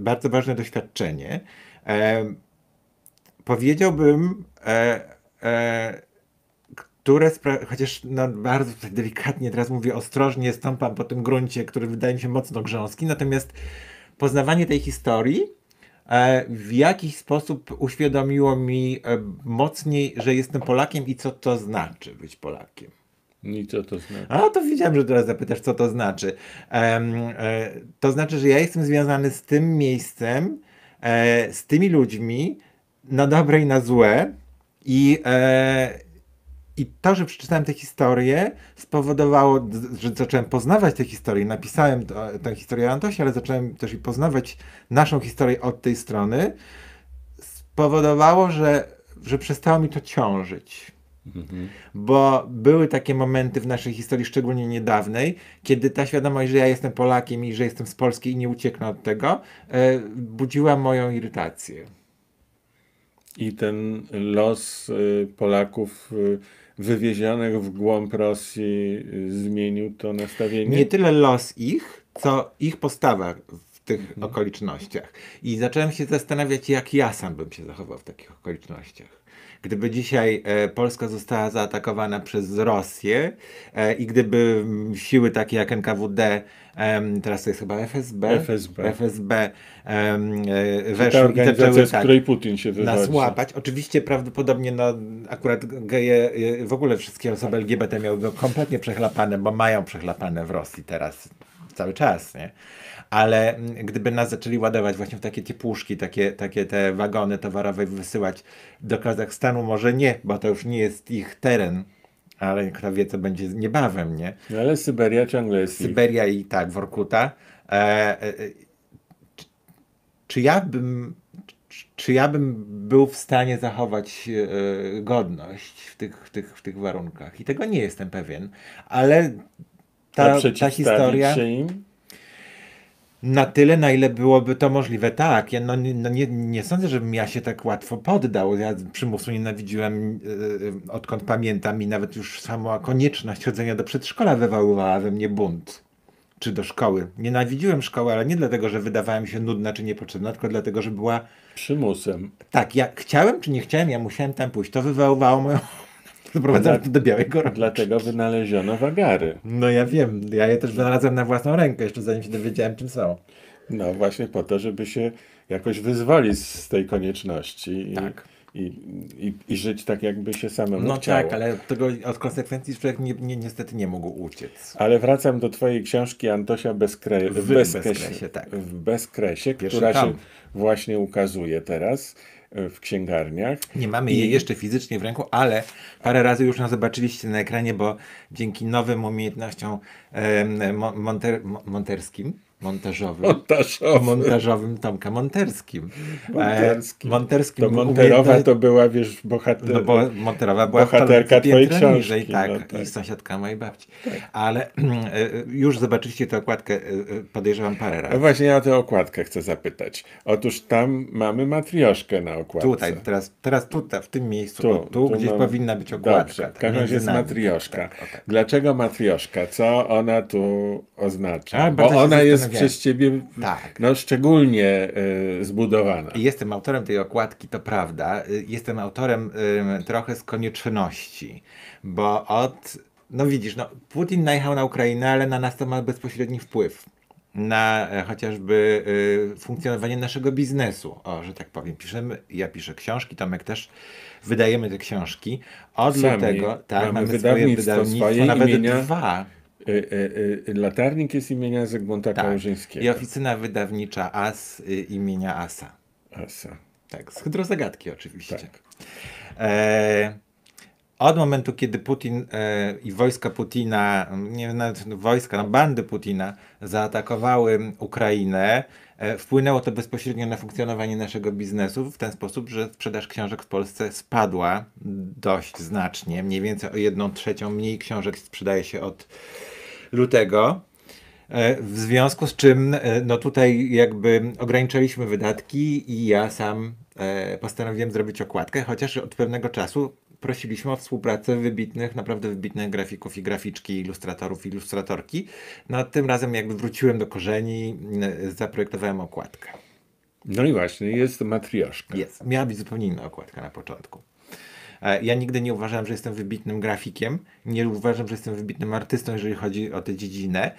bardzo ważne doświadczenie. E, powiedziałbym, e, e, które chociaż no, bardzo delikatnie teraz mówię ostrożnie, stąpam po tym gruncie, który wydaje mi się mocno grząski, natomiast poznawanie tej historii w jakiś sposób uświadomiło mi mocniej, że jestem Polakiem i co to znaczy być Polakiem. I co to znaczy? A to wiedziałem, że teraz zapytasz, co to znaczy. Em, e, to znaczy, że ja jestem związany z tym miejscem, e, z tymi ludźmi, na dobre i na złe. I, e, I to, że przeczytałem tę historię, spowodowało, że zacząłem poznawać tę historię. Napisałem to- tę historię o Antosie, ale zacząłem też i poznawać naszą historię od tej strony. Spowodowało, że, że przestało mi to ciążyć Mhm. bo były takie momenty w naszej historii, szczególnie niedawnej, kiedy ta świadomość, że ja jestem Polakiem i że jestem z Polski i nie ucieknę od tego, e, budziła moją irytację. I ten los y, Polaków y, wywiezionych w głąb Rosji zmienił to nastawienie? Nie tyle los ich, co ich postawa w tych okolicznościach. I zacząłem się zastanawiać, jak ja sam bym się zachował w takich okolicznościach. Gdyby dzisiaj e, Polska została zaatakowana przez Rosję e, i gdyby siły takie jak NKWD, teraz to jest chyba FSB, FSB. FSB e, Ta weszły i organizacja, zaczęły z tak, której Putin się wywodzi. nas łapać. Oczywiście prawdopodobnie no, akurat geje, w ogóle wszystkie osoby LGBT miałyby kompletnie przechlapane, bo mają przechlapane w Rosji teraz cały czas, nie? Ale mm, gdyby nas zaczęli ładować właśnie w takie tiepuszki, takie, takie te wagony towarowe wysyłać do Kazachstanu, może nie, bo to już nie jest ich teren, ale kto wie, co będzie niebawem, nie? No, ale Syberia ciągle jest ich. Syberia i tak, Workuta. E, e, e, czy, czy ja bym, czy ja bym był w stanie zachować e, godność w tych, w, tych, w tych warunkach. I tego nie jestem pewien, ale ta, ta historia. Się im? Na tyle, na ile byłoby to możliwe. Tak, ja no, no nie, nie sądzę, żebym ja się tak łatwo poddał. Ja przymusu nienawidziłem yy, odkąd pamiętam i nawet już sama konieczność chodzenia do przedszkola wywoływała we mnie bunt. Czy do szkoły. Nienawidziłem szkoły, ale nie dlatego, że wydawała mi się nudna czy niepotrzebna, tylko dlatego, że była... Przymusem. Tak, ja chciałem czy nie chciałem, ja musiałem tam pójść. To wywoływało moją Doprowadzało to do białej gorączki. Dlatego wynaleziono wagary. No ja wiem, ja je też wynalazłem na własną rękę, jeszcze zanim się dowiedziałem, czym są. No właśnie po to, żeby się jakoś wyzwolić z tej konieczności. Tak. I, i, i, żyć tak, jakby się samemu no chciało. tak, ale tego, od konsekwencji człowiek nie, nie, niestety nie mógł uciec. Ale wracam do twojej książki Antosia Bezkre... w, bezkresie, bezkresie, tak. w Bezkresie, która tam. się właśnie ukazuje teraz w księgarniach. Nie mamy jej jeszcze fizycznie w ręku, ale parę razy już nas zobaczyliście na ekranie, bo dzięki nowym umiejętnościom e, monter, monterskim montażowym. Montażowym. Montażowym Tomka Monterskim. Monterskim. E, monterskim. To Monterowa to była, wiesz, bohater... No bo Monterowa była bohaterka twojej książki. Niżej, tak, no, tak, i sąsiadka mojej babci. Tak. Ale e, już zobaczyliście tę okładkę, e, podejrzewam parę razy. No właśnie ja o tę okładkę chcę zapytać. Otóż tam mamy matrioszkę na okładce. Tutaj, teraz, teraz tutaj, w tym miejscu, tu, tu, tu gdzieś mam... powinna być okładka. Dobrze, w każdym razie jest matrioszka. Tak, tak. Dlaczego matrioszka? Co ona tu oznacza? A, Bo ona jest przez ciebie tak. no, szczególnie y, zbudowana. Jestem autorem tej okładki, to prawda. Y, jestem autorem y, trochę z konieczności, bo od. No widzisz, no, Putin najechał na Ukrainę, ale na nas to ma bezpośredni wpływ na e, chociażby y, funkcjonowanie naszego biznesu. O, że tak powiem, piszemy, ja piszę książki, Tomek też wydajemy te książki. Od Sami lutego, tak, mamy, mamy wydawnictwo, swoje wydawnictwo, nawet imienia. dwa. Y, y, y, latarnik jest imienia Zygmunta tak. Kałużyńskiego. I oficyna wydawnicza AS imienia Asa. Asa. Tak, z hydrozagadki oczywiście. Tak. E, od momentu, kiedy Putin e, i wojska Putina, nie nawet wojska, no bandy Putina zaatakowały Ukrainę, e, wpłynęło to bezpośrednio na funkcjonowanie naszego biznesu w ten sposób, że sprzedaż książek w Polsce spadła dość znacznie. Mniej więcej o jedną trzecią mniej książek sprzedaje się od lutego. E, w związku z czym, e, no tutaj jakby ograniczyliśmy wydatki i ja sam e, postanowiłem zrobić okładkę, chociaż od pewnego czasu prosiliśmy o współpracę wybitnych, naprawdę wybitnych grafików i graficzki, ilustratorów, ilustratorki. No tym razem jakby wróciłem do korzeni, zaprojektowałem okładkę. No i właśnie, jest matrioszka. Jest. Miała być zupełnie inna okładka na początku. E, ja nigdy nie uważałem, że jestem wybitnym grafikiem, nie uważam, że jestem wybitnym artystą, jeżeli chodzi o tę dziedzinę.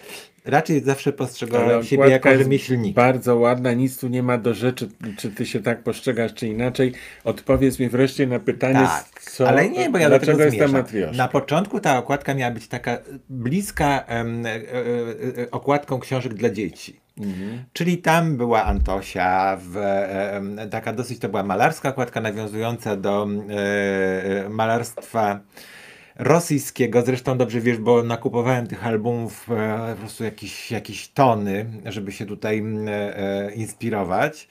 Raczej zawsze postrzegałem siebie jako rzemieślnika. Bardzo ładna, nic tu nie ma do rzeczy, czy ty się tak postrzegasz, czy inaczej. Odpowiedz mi wreszcie na pytanie, tak, co, ale nie, bo ja dlaczego jest ta matrioszka? Na początku ta okładka miała być taka bliska e, okładką książek dla dzieci. Mhm. Czyli tam była Antosia, w, e, taka dosyć to była malarska okładka nawiązująca do e, malarstwa rosyjskiego. Zresztą dobrze wiesz, bo nakupowałem tych albumów e, po prostu jakieś, jakieś tony, żeby się tutaj e, inspirować.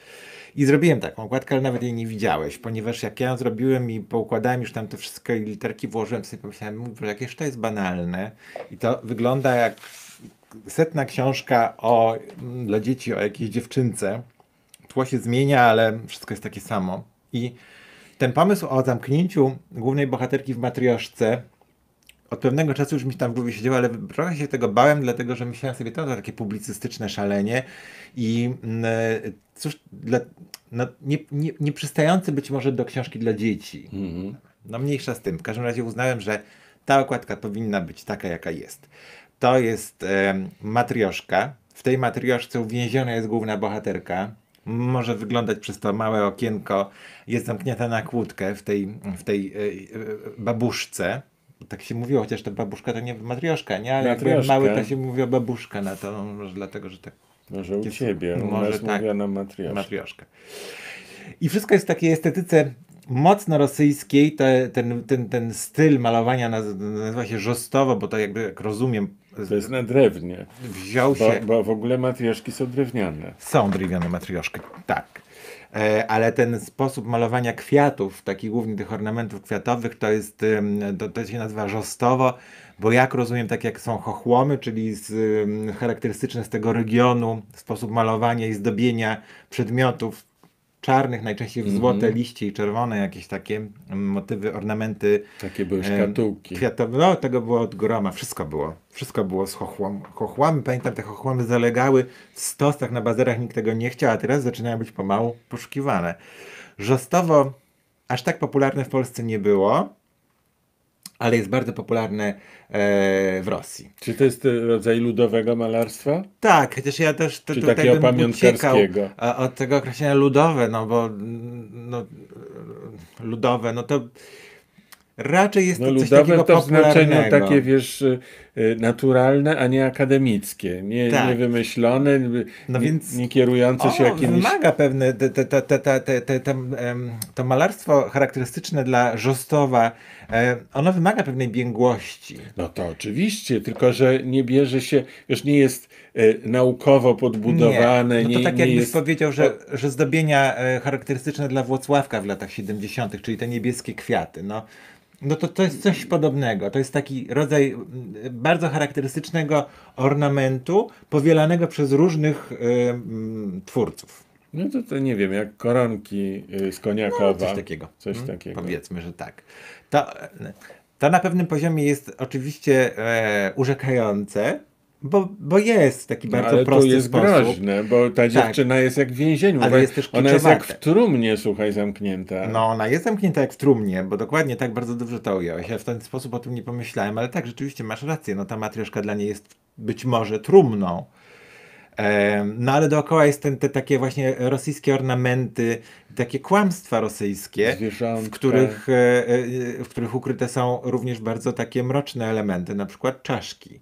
I zrobiłem taką okładkę, ale nawet jej nie widziałeś, ponieważ jak ja ją zrobiłem i poukładałem już tam te wszystkie literki, włożyłem sobie, pomyślałem, że jakieś to jest banalne. I to wygląda jak setna książka o, mm, dla dzieci o jakiejś dziewczynce. Tło się zmienia, ale wszystko jest takie samo. I ten pomysł o zamknięciu głównej bohaterki w matrioszce od pewnego czasu już mi tam w głowie siedziało, ale trochę się tego bałem, dlatego że myślałem sobie, to, to takie publicystyczne szalenie i mm, cóż, dla, no, nie, nie, nie przystający być może do książki dla dzieci. Mm -hmm. No mniejsza z tym. W każdym razie uznałem, że ta okładka powinna być taka, jaka jest. To jest e, matrioszka. W tej matrioszce uwięziona jest główna bohaterka. Może wyglądać przez to małe okienko. Jest zamknięta na kłódkę w tej, w tej e, e, babuszce. Tak się mówiło, chociaż ta babuszka to nie matrioszka, nie? Ale jak mały to się mówiło babuszka na to, może dlatego, że tak. Może u ciebie, może tak, mówiono matrioszka. matrioszka. I wszystko jest w takiej estetyce mocno rosyjskiej, te, ten, ten, ten styl malowania naz- nazywa się żostowo, bo to jakby, jak rozumiem, To jest na drewnie. wziął Bo, się... bo w ogóle matrioszki są drewniane. Są drewniane matrioszki, tak. E, Ale ten sposób malowania kwiatów, takich głównie tych ornamentów kwiatowych, to jest, to, to się nazywa żostowo, bo jak rozumiem, tak jak są chochłomy, czyli z, charakterystyczne z tego regionu, sposób malowania i zdobienia przedmiotów czarnych, najczęściej w złote liście i czerwone, jakieś takie motywy, ornamenty Takie były szkatułki. Kwiatowe, no tego było od groma, wszystko było. Wszystko było z chochłom, chochłami. Pamiętam, te chochłomy zalegały w stosach na bazarach, nikt tego nie chciał, a teraz zaczynają być pomału poszukiwane. Żostowo aż tak popularne w Polsce nie było, ale jest bardzo popularne e, w Rosji. Czy to jest e, rodzaj ludowego malarstwa? Tak, chociaż ja też to, Czy tutaj takiego bym uciekał od tego określenia ludowe, no bo mm, no, ludowe, no to raczej jest No to coś takiego to w znaczeniu popularnego. takie, wiesz, y, y, naturalne, a nie akademickie. Nie, Tak. nie wymyślone, No nie, więc- nie kierujące się jakimiś... wymaga pewne, te, te, te, te, te, te, te, to malarstwo charakterystyczne dla Żostowa, e, ono wymaga pewnej biegłości. No to oczywiście, tylko że nie bierze się, wiesz, nie jest y, naukowo podbudowane, no nie, to tak nie jakbyś jest... powiedział, że, że zdobienia e, charakterystyczne dla Włocławka w latach 70., czyli te niebieskie kwiaty, no, no to to jest coś podobnego. To jest taki rodzaj bardzo charakterystycznego ornamentu, powielanego przez różnych mm, twórców. No to, to nie wiem, jak koronki y, z Koniakowa. No, coś takiego. Coś Mm, takiego. Powiedzmy, że tak. To, to na pewnym poziomie jest oczywiście e, urzekające, bo, bo jest taki No, bardzo ale prosty jest sposób. Tak. groźne, bo ta dziewczyna jest jak w więzieniu. Ale Ona- jest też Ona jest jak w trumnie, słuchaj, zamknięta. No, ona jest zamknięta jak w trumnie, bo dokładnie tak bardzo dobrze to ująłeś. Ja w ten sposób o tym nie pomyślałem, ale tak, rzeczywiście masz rację. No, ta matrioszka dla niej jest być może trumną. No ale dookoła jest ten, te takie właśnie rosyjskie ornamenty, takie kłamstwa rosyjskie, Zwierzątka. w których, e, e, w których ukryte są również bardzo takie mroczne elementy, na przykład czaszki.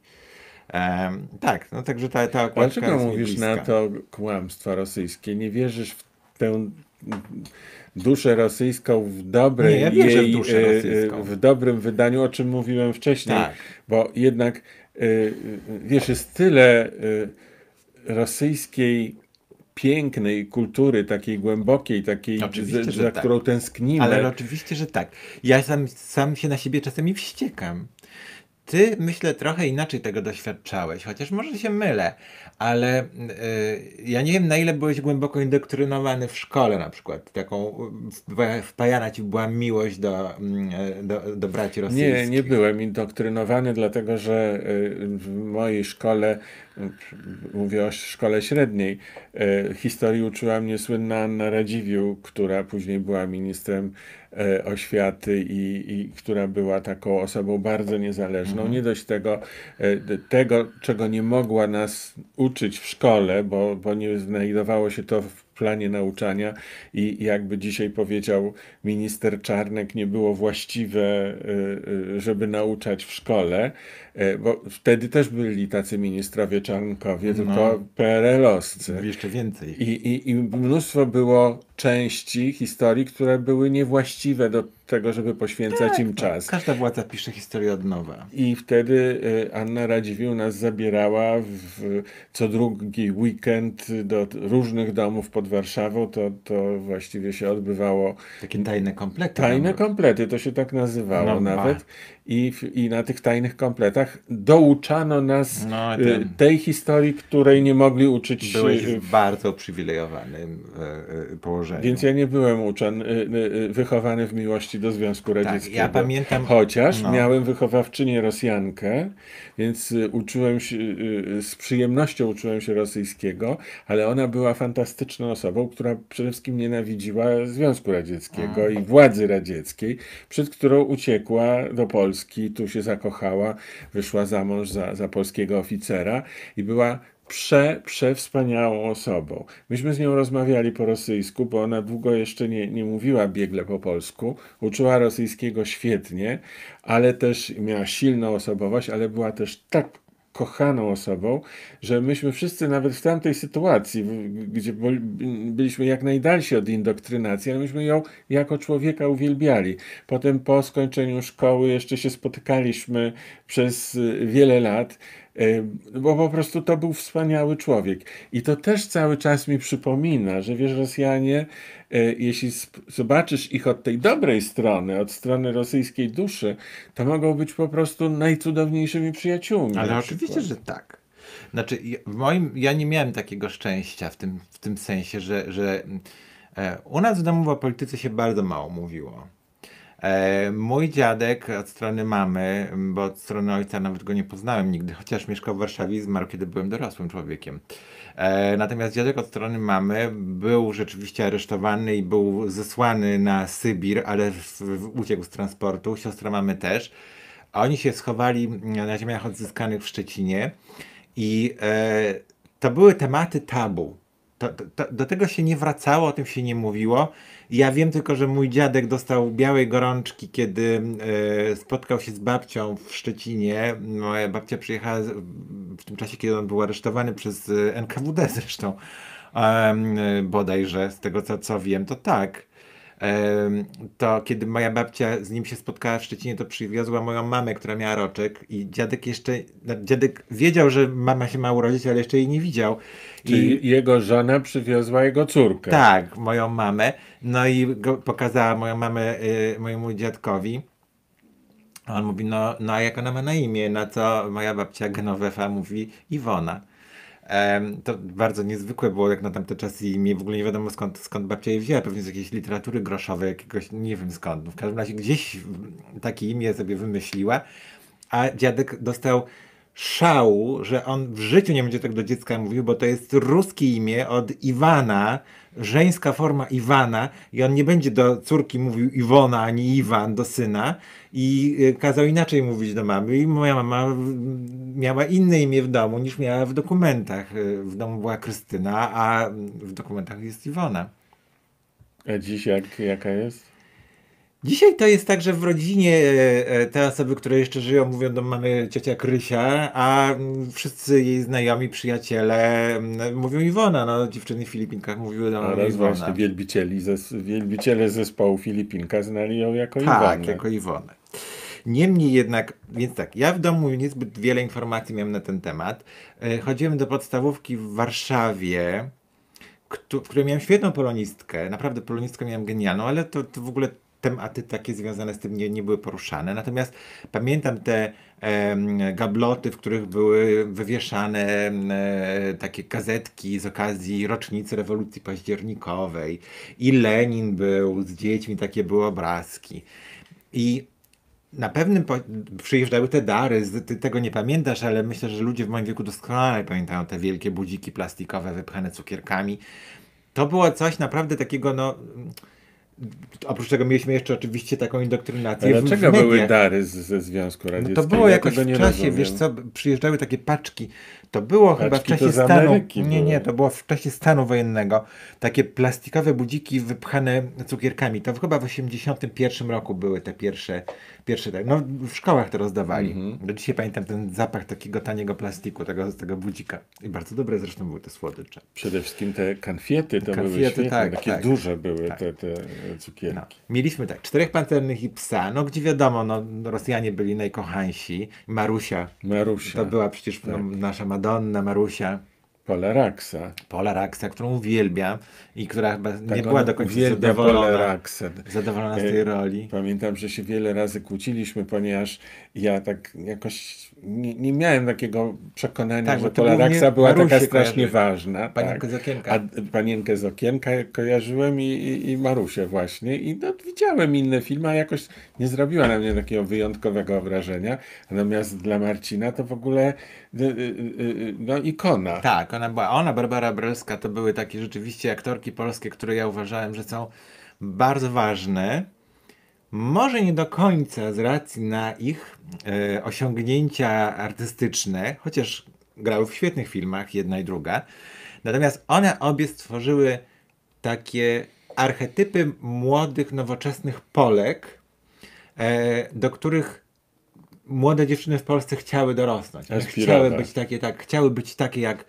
Em, tak, no także ta, ta okładka Dlaczego jest mówisz bliska. na to kłamstwa rosyjskie? Nie wierzysz w tę duszę rosyjską w dobrej Nie, ja w jej, duszę e, e, w dobrym wydaniu, o czym mówiłem wcześniej, Tak. bo jednak e, wiesz, jest tyle rosyjskiej pięknej kultury, takiej głębokiej, takiej, Oczywiście, za, za tak. którą tęsknimy. Ale oczywiście, że tak. Ja sam, sam się na siebie czasami wściekam. Ty, myślę, trochę inaczej tego doświadczałeś, chociaż może się mylę, ale y, ja nie wiem, na ile byłeś głęboko indoktrynowany w szkole na przykład. Taką wpajana ci była miłość do, mm, do, do braci rosyjskich. Nie, nie byłem indoktrynowany, dlatego że y, w mojej szkole, mówię o szkole średniej, y, historii uczyła mnie słynna Anna Radziwiłł, która później była ministrem y, oświaty i, i która była taką osobą bardzo niezależną. Nie dość tego, y, tego, czego nie mogła nas uczyć w szkole, bo, bo nie znajdowało się to w planie nauczania i jakby dzisiaj powiedział minister Czarnek, nie było właściwe, y, y, żeby nauczać w szkole, y, bo wtedy też byli tacy ministrowie Czarnkowie, tylko PRL-owscy. Jeszcze więcej. I, i, I mnóstwo było części historii, które były niewłaściwe do tego, żeby poświęcać im czas. Każda władza pisze historię od nowa. I wtedy y, Anna Radziwiłł nas zabierała w co drugi weekend do różnych domów pod Warszawą. To, to właściwie się odbywało Takie tajne komplety. tajne komplety, to się tak nazywało No nawet. I, I na tych tajnych kompletach douczano nas No, y, ten- tej historii, której nie mogli uczyć Byłeś y, w bardzo uprzywilejowanym e, e, położeniu. Więc ja nie byłem uczony, y, wychowany w miłości do Związku Radzieckiego. Tak, ja pamiętam- Chociaż no. miałem wychowawczynię Rosjankę, więc uczyłem się, z przyjemnością uczyłem się rosyjskiego, ale ona była fantastyczną osobą, która przede wszystkim nienawidziła Związku Radzieckiego i władzy radzieckiej, przed którą uciekła do Polski, tu się zakochała, wyszła za mąż za, za polskiego oficera i była prze, przewspaniałą osobą. Myśmy z nią rozmawiali po rosyjsku, bo ona długo jeszcze nie, nie mówiła biegle po polsku. Uczyła rosyjskiego świetnie, ale też miała silną osobowość, ale była też tak kochaną osobą, że myśmy wszyscy nawet w tamtej sytuacji, gdzie byliśmy jak najdalsi od indoktrynacji, ale myśmy ją jako człowieka uwielbiali. Potem po skończeniu szkoły jeszcze się spotykaliśmy przez y, wiele lat, bo po prostu to był wspaniały człowiek. I to też cały czas mi przypomina, że wiesz, Rosjanie, y, jeśli zobaczysz ich od tej dobrej strony, od strony rosyjskiej duszy, to mogą być po prostu najcudowniejszymi przyjaciółmi. Ale oczywiście, że tak. Znaczy, ja- w moim, ja nie miałem takiego szczęścia w tym, w tym sensie, że, że e, u nas w domu o polityce się bardzo mało mówiło. E, mój dziadek od strony mamy, bo od strony ojca nawet go nie poznałem nigdy, chociaż mieszkał w Warszawie zmarł, kiedy byłem dorosłym człowiekiem. E, natomiast dziadek od strony mamy był rzeczywiście aresztowany i był zesłany na Sybir, ale uciekł z transportu, siostra mamy też. A oni się schowali na ziemiach odzyskanych w Szczecinie i e, to były tematy tabu. To, to, to, do tego się nie wracało, o tym się nie mówiło. Ja wiem tylko, że mój dziadek dostał białej gorączki, kiedy e, spotkał się z babcią w Szczecinie. Moja babcia przyjechała w tym czasie, kiedy on był aresztowany przez e, NKWD zresztą. E, bodajże, z tego co, co wiem, to tak. To kiedy moja babcia z nim się spotkała w Szczecinie, to przywiozła moją mamę, która miała roczek i dziadek jeszcze, no, dziadek wiedział, że mama się ma urodzić, ale jeszcze jej nie widział. Czyli jego żona przywiozła jego córkę. Tak, moją mamę. No i go, pokazała moją mamę y, mojemu dziadkowi. On mówi, no, no a jak ona ma na imię? Na co moja babcia Genovefa mówi Iwona. To bardzo niezwykłe było jak na tamte czasy imię. W ogóle nie wiadomo skąd, skąd babcia je wzięła. Pewnie z jakiejś literatury groszowej, jakiegoś, nie wiem skąd. No, w każdym razie gdzieś takie imię sobie wymyśliła. A dziadek dostał szału, że on w życiu nie będzie tak do dziecka mówił, bo to jest ruskie imię od Iwana, żeńska forma Iwana i on nie będzie do córki mówił Iwona ani Iwan, do syna i y, kazał inaczej mówić do mamy i moja mama miała inne imię w domu niż miała w dokumentach. Y, W domu była Krystyna, a w dokumentach jest Iwona. A dziś jak, jaka jest? Dzisiaj to jest tak, że w rodzinie e, e, te osoby, które jeszcze żyją, mówią do mamy ciocia Krysia, a mm, wszyscy jej znajomi, przyjaciele mm, mówią Iwona. No, dziewczyny w Filipinkach mówiły do mamy Iwona. właśnie wielbicieli zes, wielbiciele zespołu Filipinka znali ją jako Tak, Iwonę. jako Iwonę. Niemniej jednak, więc tak, ja w domu niezbyt wiele informacji miałem na ten temat. E, Chodziłem do podstawówki w Warszawie, w której miałem świetną polonistkę. Naprawdę polonistkę miałem genialną, ale to, to w ogóle tematy takie związane z tym nie, nie były poruszane. Natomiast pamiętam te em, gabloty, w których były wywieszane e, takie gazetki z okazji rocznicy rewolucji październikowej. I Lenin był z dziećmi, takie były obrazki. I na pewnym po... przyjeżdżały te dary, ty tego nie pamiętasz, ale myślę, że ludzie w moim wieku doskonale pamiętają te wielkie budziki plastikowe wypchane cukierkami. To było coś naprawdę takiego, no. Oprócz tego mieliśmy jeszcze oczywiście taką indoktrynację. A w- w dlaczego były mediach. dary z, ze Związku No Radzieckiego? to było Ja jakoś w czasie, rozumiem. wiesz co, przyjeżdżały takie paczki. To było chyba w czasie stanu. Nie, nie, to było w czasie stanu wojennego. Takie plastikowe budziki wypchane cukierkami. To chyba w 81 roku były te pierwsze, pierwsze tak. No w szkołach to rozdawali. Mhm. Do dzisiaj pamiętam ten zapach takiego taniego plastiku, tego, z tego budzika. I bardzo dobre zresztą były te słodycze. Przede wszystkim te konfiety to były świetne, tak, takie tak. duże były Tak. te, te cukierki. No. Mieliśmy tak, czterech pancernych i psa, no gdzie wiadomo, no Rosjanie byli najkochańsi. Marusia, Marusia, to była przecież no, Tak. nasza Madonna, Marusia. Polaraxa. Pola Raxa, którą uwielbiam i która chyba nie Tak, była on do końca zadowolona, zadowolona z E, tej roli. Pamiętam, że się wiele razy kłóciliśmy, ponieważ ja tak jakoś nie, nie miałem takiego przekonania, Tak, że Polaraxa głównie była taka strasznie kojarzy. ważna. Panienkę tak. z okienka. A panienkę z okienka kojarzyłem i, i, i Marusię właśnie. I no, widziałem inne filmy, a jakoś nie zrobiła na mnie takiego wyjątkowego wrażenia. Natomiast dla Marcina to w ogóle y, y, y, no, ikona. Tak, ona była, ona, Barbara Brelska, to były takie rzeczywiście aktorki polskie, które ja uważałem, że są bardzo ważne. Może nie do końca z racji na ich e, osiągnięcia artystyczne, chociaż grały w świetnych filmach, jedna i druga. Natomiast one obie stworzyły takie archetypy młodych, nowoczesnych Polek, e, do których młode dziewczyny w Polsce chciały dorosnąć. Chciały być takie, tak, chciały być takie jak,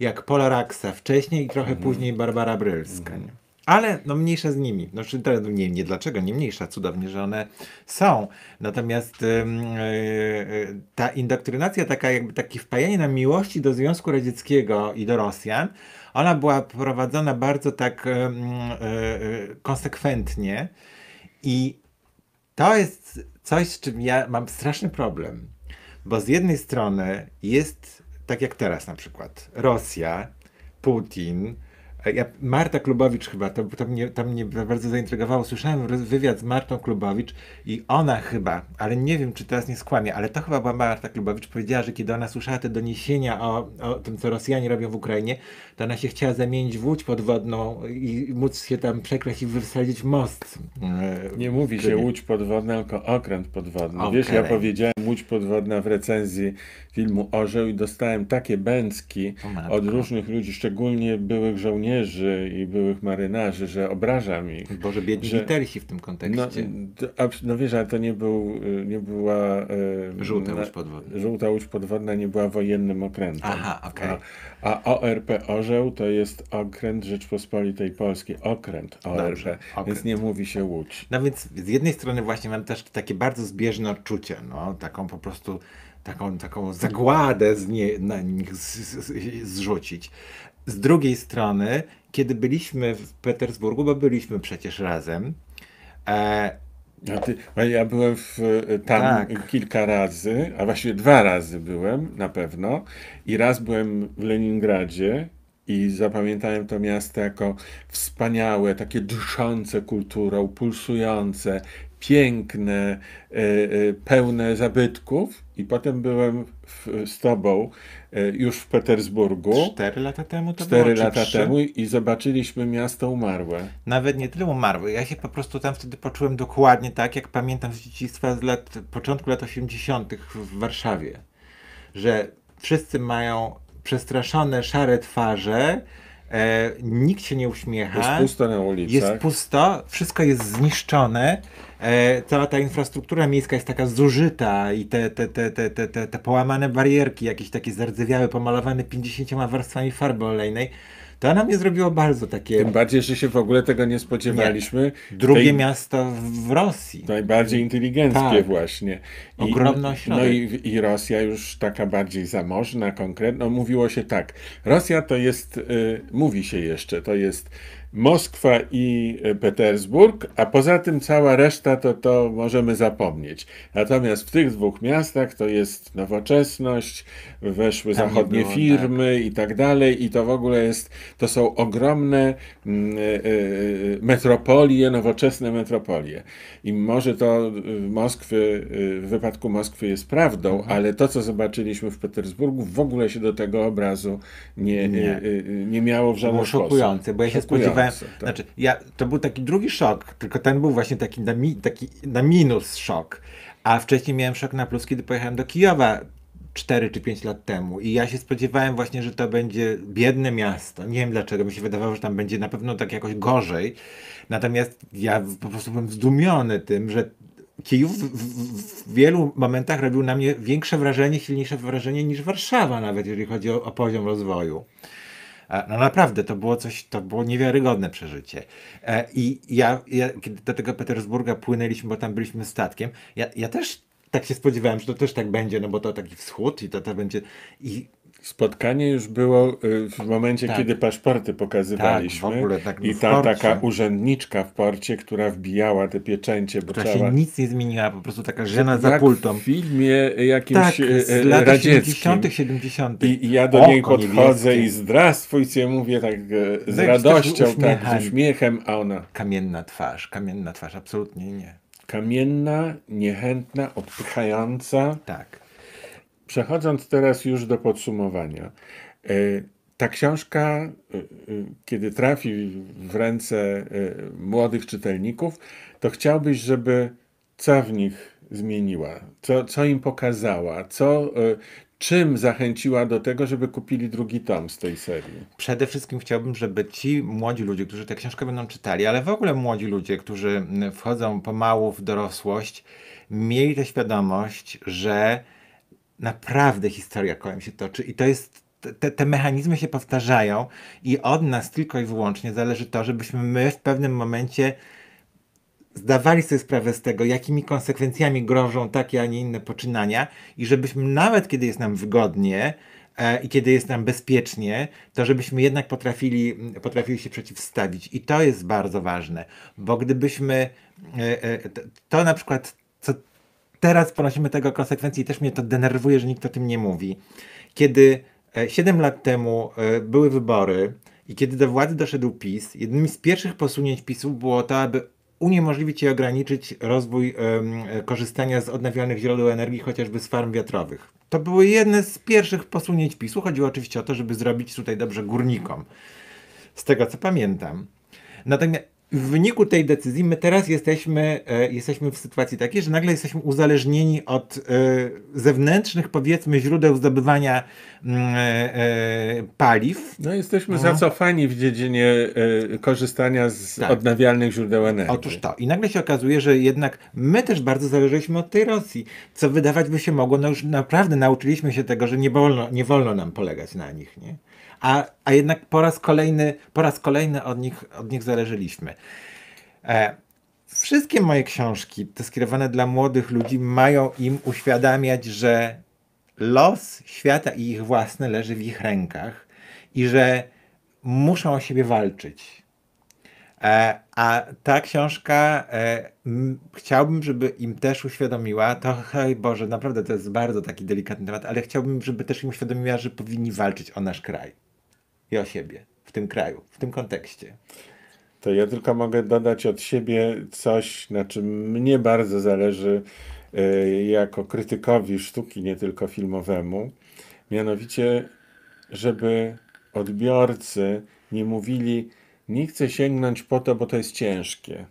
jak Pola Raksa wcześniej i trochę później Barbara Brylska. nie? Ale no mniejsza z nimi. No, czy to, nie, nie dlaczego, nie mniejsza, cudownie, że one są. Natomiast ym, y, y, ta indoktrynacja, taka jakby takie wpajanie na miłości do Związku Radzieckiego i do Rosjan, ona była prowadzona bardzo tak ym, y, y, konsekwentnie i to jest coś, z czym ja mam straszny problem. Bo z jednej strony jest, tak jak teraz na przykład, Rosja, Putin. E, Ja, Marta Klubowicz chyba, to, to, mnie, to mnie bardzo zaintrygowało. Słyszałem wywiad z Martą Klubowicz i ona chyba, ale nie wiem, czy teraz nie skłamie, ale to chyba była Marta Klubowicz, powiedziała, że kiedy ona słyszała te doniesienia o, o tym, co Rosjanie robią w Ukrainie, to ona się chciała zamienić w łódź podwodną i móc się tam przekraść i wysadzić most. e, Nie mówi się łódź podwodna, tylko okręt podwodny. Wiesz, ja powiedziałem łódź podwodna w recenzji filmu Orzeł i dostałem takie bęcki od różnych ludzi, szczególnie byłych żołnierzy i byłych marynarzy, że obrażam ich. Boże, biedni że- litersi w tym No, kontekście. to abs- no wiesz, ale to nie był, y, nie była... y, Żółta łódź podwodna. Żółta łódź podwodna nie była wojennym okrętem. Aha, okej. A, a ORP Orzeł to jest okręt Rzeczpospolitej Polskiej. Okręt ORP, Dobrze, okręt. więc nie mówi się łódź. No więc z jednej strony właśnie mam też takie bardzo zbieżne odczucie, no, taką po prostu taką, taką zagładę z nie, na nich z, z, zrzucić. Z drugiej strony, kiedy byliśmy w Petersburgu, bo byliśmy przecież razem, e, A ty, a ja byłem w, tam Tak. kilka razy, a właściwie dwa razy byłem na pewno. I raz byłem w Leningradzie i zapamiętałem to miasto jako wspaniałe, takie dyszące kulturą, pulsujące, piękne, e, e, pełne zabytków. I potem byłem w, z tobą e, już w Petersburgu. cztery lata temu to Cztery było, lata trzy? temu i zobaczyliśmy miasto umarłe. Nawet nie tyle umarły. Ja się po prostu tam wtedy poczułem dokładnie tak, jak pamiętam z dzieciństwa z lat, początku lat 80. w Warszawie. Że wszyscy mają przestraszone, szare twarze, e, nikt się nie uśmiecha. Jest pusto na ulicach. Jest pusto, wszystko jest zniszczone. E, cała ta infrastruktura miejska jest taka zużyta i te, te, te, te, te, te, te połamane barierki, jakieś takie zardzewiałe, pomalowane 50 warstwami farby olejnej. To na mnie zrobiło bardzo takie Tym bardziej, że się w ogóle tego nie spodziewaliśmy. drugie Tej- miasto w Rosji. Najbardziej inteligenckie Tak. właśnie. Ogromny No ośrodek. i, i Rosja już taka bardziej zamożna, konkretna. No, mówiło się tak. Rosja to jest, y, mówi się jeszcze, to jest Moskwa i y, Petersburg, a poza tym cała reszta to, to możemy zapomnieć. Natomiast w tych dwóch miastach to jest nowoczesność, weszły Tam nie zachodnie było, firmy i tak dalej i to w ogóle jest, to są ogromne mm, y, y, metropolie, nowoczesne metropolie. I może to Moskwy, y, w wypadku Moskwy jest prawdą, Mhm. ale to, co zobaczyliśmy w Petersburgu, w ogóle się do tego obrazu nie, Nie. nie. Miało w żaden sposób. szokujące, bo ja się Szokujące, spodziewałem, tak. znaczy ja, to był taki drugi szok, tylko ten był właśnie taki na, mi, taki na minus szok, a wcześniej miałem szok na plus, kiedy pojechałem do Kijowa 4 czy 5 lat temu i ja się spodziewałem właśnie, że to będzie biedne miasto, nie wiem dlaczego, mi się wydawało, że tam będzie na pewno tak jakoś gorzej, natomiast ja po prostu byłem zdumiony tym, że Kijów w, w, w wielu momentach robił na mnie większe wrażenie, silniejsze wrażenie niż Warszawa nawet, jeżeli chodzi o, o poziom rozwoju. No naprawdę, to było coś, to było niewiarygodne przeżycie. E, I ja, ja kiedy do tego Petersburga płynęliśmy, bo tam byliśmy statkiem, ja, ja też tak się spodziewałem, że to też tak będzie, no bo to taki wschód i to, to będzie... I Spotkanie już było y, w momencie, Tak. kiedy paszporty pokazywaliśmy. Tak, w ogóle tak I w ta taka urzędniczka w porcie, która wbijała te pieczęcie, bo która trzeba... się nic nie zmieniła, po prostu taka żena za pultą. w filmie jakimś Tak, e, z e, lat radzieckim. 80., 70. I, I ja do Oko niej podchodzę niebieskie. i zdrastwujcie, mówię tak e, z No radością, tak, z uśmiechem, a ona Kamienna twarz, kamienna twarz, absolutnie nie. Kamienna, niechętna, odpychająca. Tak. Przechodząc teraz już do podsumowania. E, Ta książka, e, e, kiedy trafi w ręce młodych czytelników, to chciałbyś, żeby co w nich zmieniła, co, co im pokazała, co, czym zachęciła do tego, żeby kupili drugi tom z tej serii? Przede wszystkim chciałbym, żeby ci młodzi ludzie, którzy tę książkę będą czytali, ale w ogóle młodzi ludzie, którzy wchodzą pomału w dorosłość, mieli tę świadomość, że naprawdę historia kołem się toczy i to jest te, te mechanizmy się powtarzają i od nas tylko i wyłącznie zależy to, żebyśmy my w pewnym momencie zdawali sobie sprawę z tego, jakimi konsekwencjami grożą takie, a nie inne poczynania i żebyśmy nawet kiedy jest nam wygodnie e, i kiedy jest nam bezpiecznie, to żebyśmy jednak potrafili, potrafili się przeciwstawić. I to jest bardzo ważne, bo gdybyśmy e, e, to, na przykład, co teraz ponosimy tego konsekwencje i też mnie to denerwuje, że nikt o tym nie mówi. Kiedy 7 lat temu były wybory i kiedy do władzy doszedł PiS, jednym z pierwszych posunięć PiSu było to, aby uniemożliwić i ograniczyć rozwój korzystania z odnawialnych źródeł energii, chociażby z farm wiatrowych. To były jedne z pierwszych posunięć PiSu. Chodziło oczywiście o to, żeby zrobić tutaj dobrze górnikom. Z tego co pamiętam. Natomiast w wyniku tej decyzji my teraz jesteśmy, e, jesteśmy w sytuacji takiej, że nagle jesteśmy uzależnieni od e, zewnętrznych, powiedzmy, źródeł zdobywania mm, e, paliw. No jesteśmy no. zacofani w dziedzinie korzystania z tak. odnawialnych źródeł energii. Otóż to. I nagle się okazuje, że jednak my też bardzo zależeliśmy od tej Rosji, co wydawać by się mogło, no już naprawdę nauczyliśmy się tego, że nie wolno, nie wolno nam polegać na nich, nie? A, a jednak po raz kolejny, po raz kolejny od nich, od nich zależeliśmy. E, wszystkie moje książki, te skierowane dla młodych ludzi, mają im uświadamiać, że los świata i ich własny leży w ich rękach i że muszą o siebie walczyć. E, a ta książka e, m, chciałbym, żeby im też uświadomiła, to hej Boże, naprawdę to jest bardzo taki delikatny temat, ale chciałbym, żeby też im uświadomiła, że powinni walczyć o nasz kraj i o siebie w tym kraju, w tym kontekście. To ja tylko mogę dodać od siebie coś, na czym mnie bardzo zależy e, jako krytykowi sztuki, nie tylko filmowemu. Mianowicie, żeby odbiorcy nie mówili, nie chcę sięgnąć po to, bo to jest ciężkie.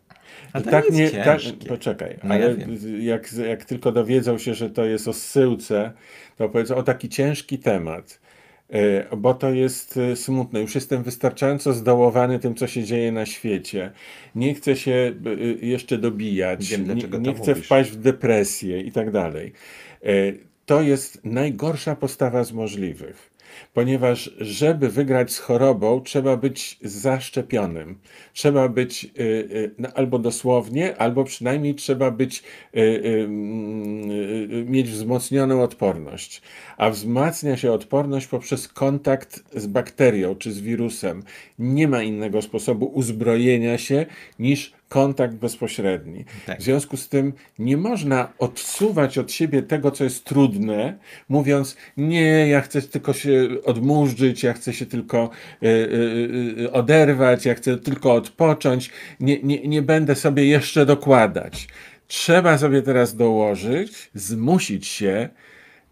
A to tak nie, tak, poczekaj, no ale ja jak, jak tylko dowiedzą się, że to jest o zsyłce, to powiedzą o taki ciężki temat. E, bo to jest e, smutne. Już jestem wystarczająco zdołowany tym, co się dzieje na świecie. Nie chcę się e, jeszcze dobijać, Wiem, nie, nie chcę mówisz. wpaść w depresję i tak dalej. To jest najgorsza postawa z możliwych ponieważ żeby wygrać z chorobą, trzeba być zaszczepionym. Trzeba być y, y, no, albo dosłownie, albo przynajmniej trzeba być, y, mieć wzmocnioną odporność. A wzmacnia się odporność poprzez kontakt z bakterią czy z wirusem. Nie ma innego sposobu uzbrojenia się niż kontakt bezpośredni. Tak. W związku z tym nie można odsuwać od siebie tego, co jest trudne, mówiąc, nie, ja chcę tylko się odmurzyć, ja chcę się tylko y, y, oderwać, ja chcę tylko odpocząć, nie, nie, nie będę sobie jeszcze dokładać. Trzeba sobie teraz dołożyć, zmusić się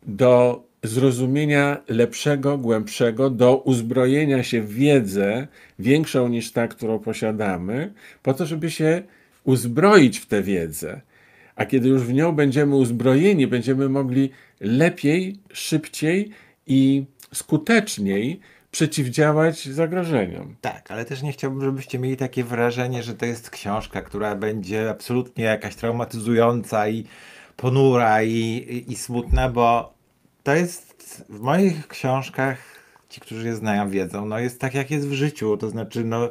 do zrozumienia lepszego, głębszego, do uzbrojenia się w wiedzę większą niż ta, którą posiadamy, po to, żeby się uzbroić w tę wiedzę. A kiedy już w nią będziemy uzbrojeni, będziemy mogli lepiej, szybciej i skuteczniej przeciwdziałać zagrożeniom. Tak, ale też nie chciałbym, żebyście mieli takie wrażenie, że to jest książka, która będzie absolutnie jakaś traumatyzująca i ponura i, i, i smutna, bo to jest w moich książkach, ci, którzy je znają, wiedzą, no jest tak jak jest w życiu, to znaczy no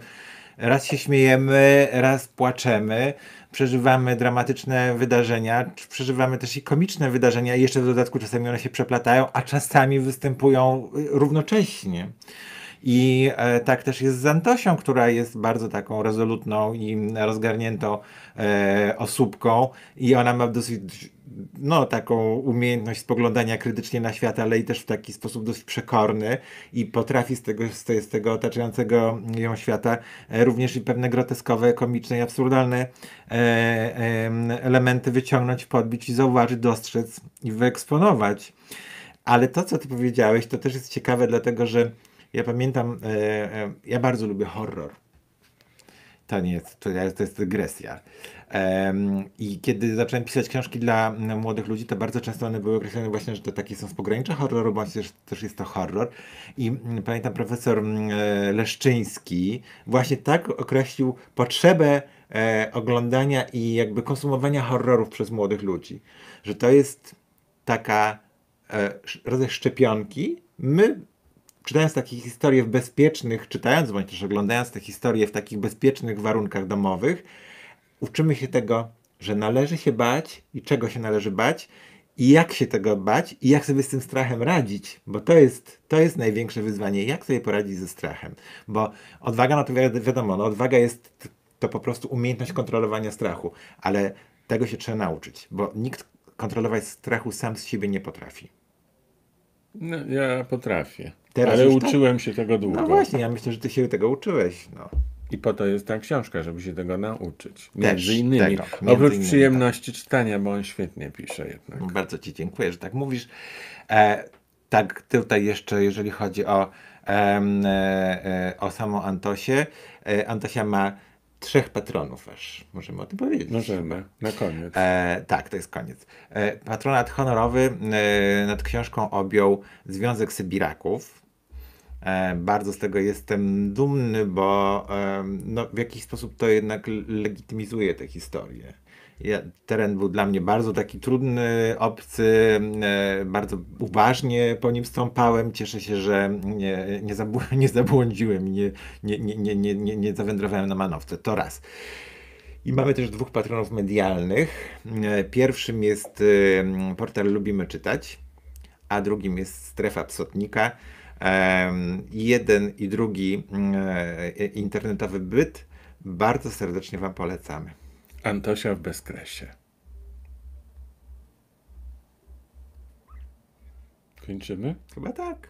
raz się śmiejemy, raz płaczemy, przeżywamy dramatyczne wydarzenia, przeżywamy też i komiczne wydarzenia. I jeszcze w dodatku czasami one się przeplatają, a czasami występują równocześnie. I e, tak też jest z Antosią, która jest bardzo taką rezolutną i rozgarniętą e, osóbką i ona ma dosyć no, taką umiejętność spoglądania krytycznie na świat, ale i też w taki sposób dość przekorny i potrafi z tego, z tego otaczającego ją świata e, również i pewne groteskowe, komiczne i absurdalne elementy wyciągnąć, podbić i zauważyć, dostrzec i wyeksponować. Ale to, co ty powiedziałeś, to też jest ciekawe, dlatego że ja pamiętam, e, e, ja bardzo lubię horror. To nie jest, to jest, to jest dygresja. I kiedy zacząłem pisać książki dla młodych ludzi, to bardzo często one były określone właśnie, że to takie są z pogranicza horroru, bądź też, też jest to horror. I mm, pamiętam profesor mm, e, Leszczyński właśnie tak określił potrzebę oglądania i jakby konsumowania horrorów przez młodych ludzi. Że to jest taka rodzaj szczepionki. My czytając takie historie w bezpiecznych, czytając bądź też oglądając te historie w takich bezpiecznych warunkach domowych, uczymy się tego, że należy się bać i czego się należy bać i jak się tego bać i jak sobie z tym strachem radzić, bo to jest, to jest największe wyzwanie, jak sobie poradzić ze strachem, bo odwaga, no to wi- wiadomo, no odwaga jest to po prostu umiejętność kontrolowania strachu, ale tego się trzeba nauczyć, bo nikt kontrolować strachu sam z siebie nie potrafi. No, ja potrafię. Teraz ale tak? uczyłem się tego długo. No właśnie, ja myślę, że ty się tego uczyłeś, no. I po to jest ta książka, żeby się tego nauczyć. Też Między innymi. tego, między Oprócz innymi, przyjemności czytania, bo on świetnie pisze jednak. Bardzo Ci dziękuję, że tak mówisz. E, tak, tutaj jeszcze, jeżeli chodzi o, e, e, o samą Antosię. E, Antosia ma trzech patronów aż. Możemy o tym powiedzieć. Możemy, na koniec. E, tak, to jest koniec. E, patronat honorowy e, nad książką objął Związek Sybiraków. E, bardzo z tego jestem dumny, bo no, w jakiś sposób to jednak legitymizuje tę historię. Ja, teren był dla mnie bardzo taki trudny, obcy, e, bardzo uważnie po nim stąpałem. Cieszę się, że nie, nie, zabł- nie zabłądziłem, i nie, nie, nie, nie, nie, nie, zawędrowałem na manowce. To raz. I mamy też dwóch patronów medialnych. E, Pierwszym jest portal Lubimy Czytać, a drugim jest Strefa Psotnika. Jeden i drugi e, internetowy byt bardzo serdecznie Wam polecamy. Antosia w bezkresie. Kończymy? Chyba tak.